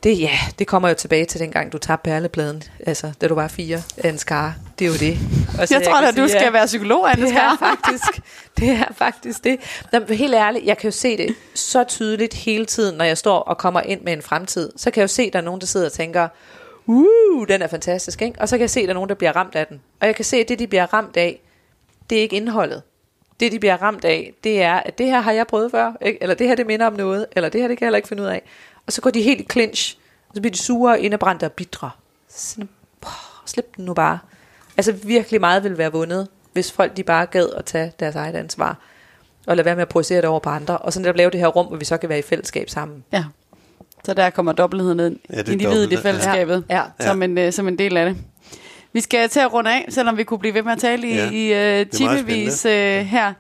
det, ja, det kommer jo tilbage til dengang, du tabte perlepladen. Altså, da du var fire skare. Det er jo det. Og så Jeg tror kan at du skal være psykolog, Anne det er faktisk det. Er faktisk det. Nå, helt ærligt, jeg kan jo se det så tydeligt hele tiden, når jeg står og kommer ind med en fremtid. Så kan jeg jo se, at der er nogen, der sidder og tænker, uh, den er fantastisk, ikke? Og så kan jeg se, at der er nogen, der bliver ramt af den. Og jeg kan se, at det, de bliver ramt af, det er ikke indholdet. Det, de bliver ramt af, det er, at det her har jeg prøvet før, ikke? eller det her, det minder om noget, eller det her, det kan jeg heller ikke finde ud af. Og så går de helt i clinch, og så bliver de sure, indebrændte og bitre. Sådan, poh, slip den nu bare. Altså virkelig meget vil være vundet, hvis folk de bare gad at tage deres eget ansvar, og lade være med at projicere det over på andre, og så netop lave det her rum, hvor vi så kan være i fællesskab sammen. Ja. Så der kommer dobbeltheden ind. Ja, det Individet i dobbelt, ja. fællesskabet. Ja. Som, en, øh, som en del af det. Vi skal til at runde af, selvom vi kunne blive ved med at tale i, Ja, i meget timevis uh, her.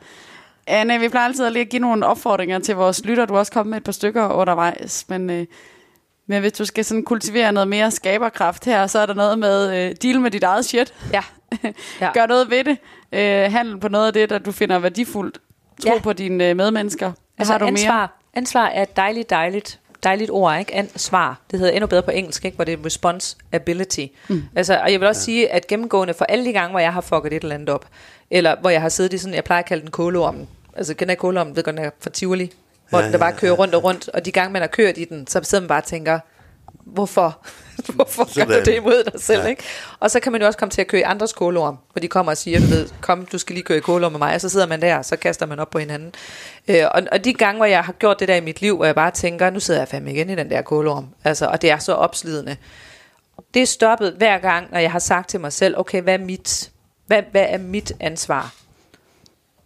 Anne, vi plejer altid at lige at give nogle opfordringer til vores lytter. Du har også kommet med et par stykker undervejs, men, uh, men hvis du skal sådan kultivere noget mere skaberkraft her, så er der noget med uh, deal med dit eget shit. Ja. Ja. Gør noget ved det. Uh, handel på noget af det, der du finder værdifuldt. Tro Ja. på dine uh, medmennesker. Hvad Altså har du ansvar, mere? ansvar er dejligt, dejligt. dejligt ord, ikke? Ansvar. Det hedder endnu bedre på engelsk, ikke? Hvor det er responsibility. Mm. Altså, og jeg vil også ja. sige, at gennemgående for alle de gange, hvor jeg har fucket et eller andet op, eller hvor jeg har siddet i sådan, jeg plejer at kalde den kåleormen. Altså, kender jeg kåleormen, ved godt, den er fra Tivoli, hvor ja, ja, der bare kører ja. rundt og rundt, og de gange, man har kørt i den, så sidder man bare og tænker, hvorfor? hvorfor gør du det imod dig selv, ja. ikke? Og så kan man jo også komme til at køre i andres kåleorm, hvor de kommer og siger, du ved, kom, du skal lige køre i kåleorm med mig, og så sidder man der, og så kaster man op på hinanden. Øh, og, og de gange, hvor jeg har gjort det der i mit liv, hvor jeg bare tænker, nu sidder jeg fandme igen i den der kåleorm, altså, og det er så opslidende. Det er stoppet hver gang, når jeg har sagt til mig selv, okay, hvad er mit, hvad, hvad er mit ansvar?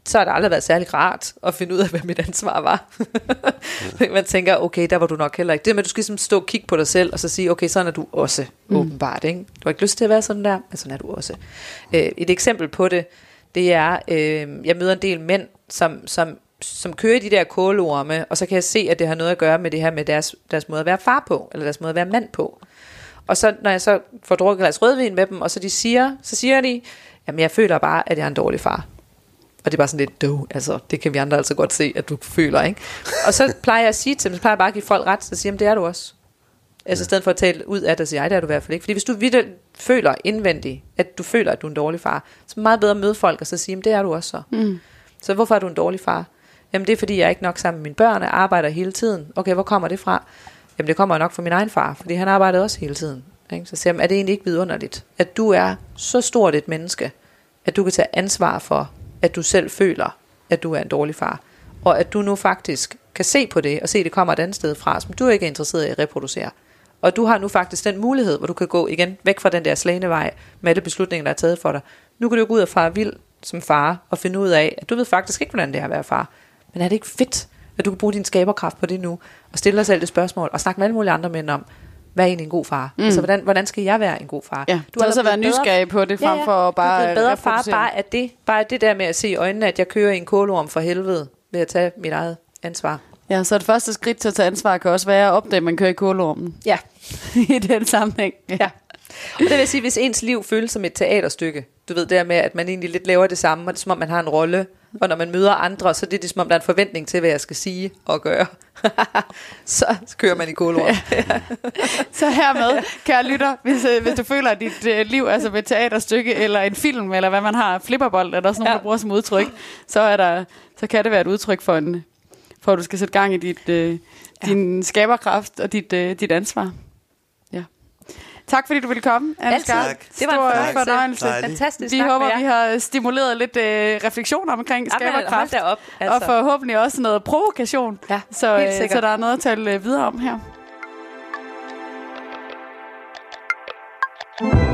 Så har det aldrig været særlig rart at finde ud af, hvad mit ansvar var. Man tænker, okay, der var du nok heller ikke. Det med, at du skal ligesom stå og kigge på dig selv, og så sige, okay, sådan er du også, mm. åbenbart. Ikke? Du har ikke lyst til at være sådan der, men sådan er du også. Øh, et eksempel på det, det er, øh, jeg møder en del mænd, som, som, som kører de der kålorme, og så kan jeg se, at det har noget at gøre med det her med deres, deres måde at være far på, eller deres måde at være mand på. Og så, når jeg så får drukket glas rødvin med dem, og så de siger, så siger de, jamen jeg føler bare, at jeg er en dårlig far. Og det er bare sådan lidt, altså, det kan vi andre altså godt se, at du føler, ikke? Og så plejer jeg at sige til dem, så plejer jeg bare at give folk ret, så siger jeg, det er du også. Altså i stedet for at tale ud af det, siger jeg, det er du i hvert fald ikke. Fordi hvis du vidt føler indvendigt, at du føler, at du er en dårlig far, så er det meget bedre at møde folk og så sige, det er du også så. Mm. Så hvorfor er du en dårlig far? Jamen det er fordi, jeg er ikke nok sammen med mine børn, og arbejder hele tiden. Okay, hvor kommer det fra? Jamen det kommer nok fra min egen far, fordi han arbejdede også hele tiden. Ikke? Så siger jeg, er det egentlig ikke vidunderligt, at du er så stort et menneske, at du kan tage ansvar for, at du selv føler, at du er en dårlig far. Og at du nu faktisk kan se på det, og se, at det kommer et andet sted fra, som du ikke er interesseret i at reproducere. Og du har nu faktisk den mulighed, hvor du kan gå igen væk fra den der slagende vej med alle beslutninger, der er taget for dig. Nu kan du gå ud og fare vild som far og finde ud af, at du ved faktisk ikke, hvordan det er at være far. Men er det ikke fedt, at du kan bruge din skaberkraft på det nu, og stille dig selv det spørgsmål, og snakke med alle mulige andre mænd om, hvad er egentlig en god far? Mm. Altså, hvordan, hvordan skal jeg være en god far? Ja, du har også været nysgerrig på det, frem ja, ja. for at bare... Du er bedre far, bare at det, bare det der med at se i øjnene, at jeg kører i en kålorm for helvede, ved at tage mit eget ansvar. Ja, så det første skridt til at tage ansvar kan også være at opdage, at man kører i kålormen. Ja. I den sammenhæng. Ja. ja. Og det vil sige, hvis ens liv føles som et teaterstykke, du ved, der med, at man egentlig lidt laver det samme, og det er som om, man har en rolle, og når man møder andre, så det er det som om, der er en forventning til, hvad jeg skal sige og gøre. så, kører man i kolor. Ja. så hermed, kære lytter, hvis, øh, hvis du føler, at dit uh, liv er som et teaterstykke, eller en film, eller hvad man har, flipperbold, eller sådan noget, ja. der bruger som udtryk, så, er der, så kan det være et udtryk for, en, for at du skal sætte gang i dit, ja. din skaberkraft og dit, uh, dit ansvar. Tak fordi du ville komme, Anne Skar. Det var en Stor fornøjelse. Fantastisk. Vi håber, vi har stimuleret lidt øh, refleksion omkring skaberkraft. Op, altså. Og forhåbentlig også noget provokation, ja, så, øh, så der er noget at tale øh, videre om her. thank you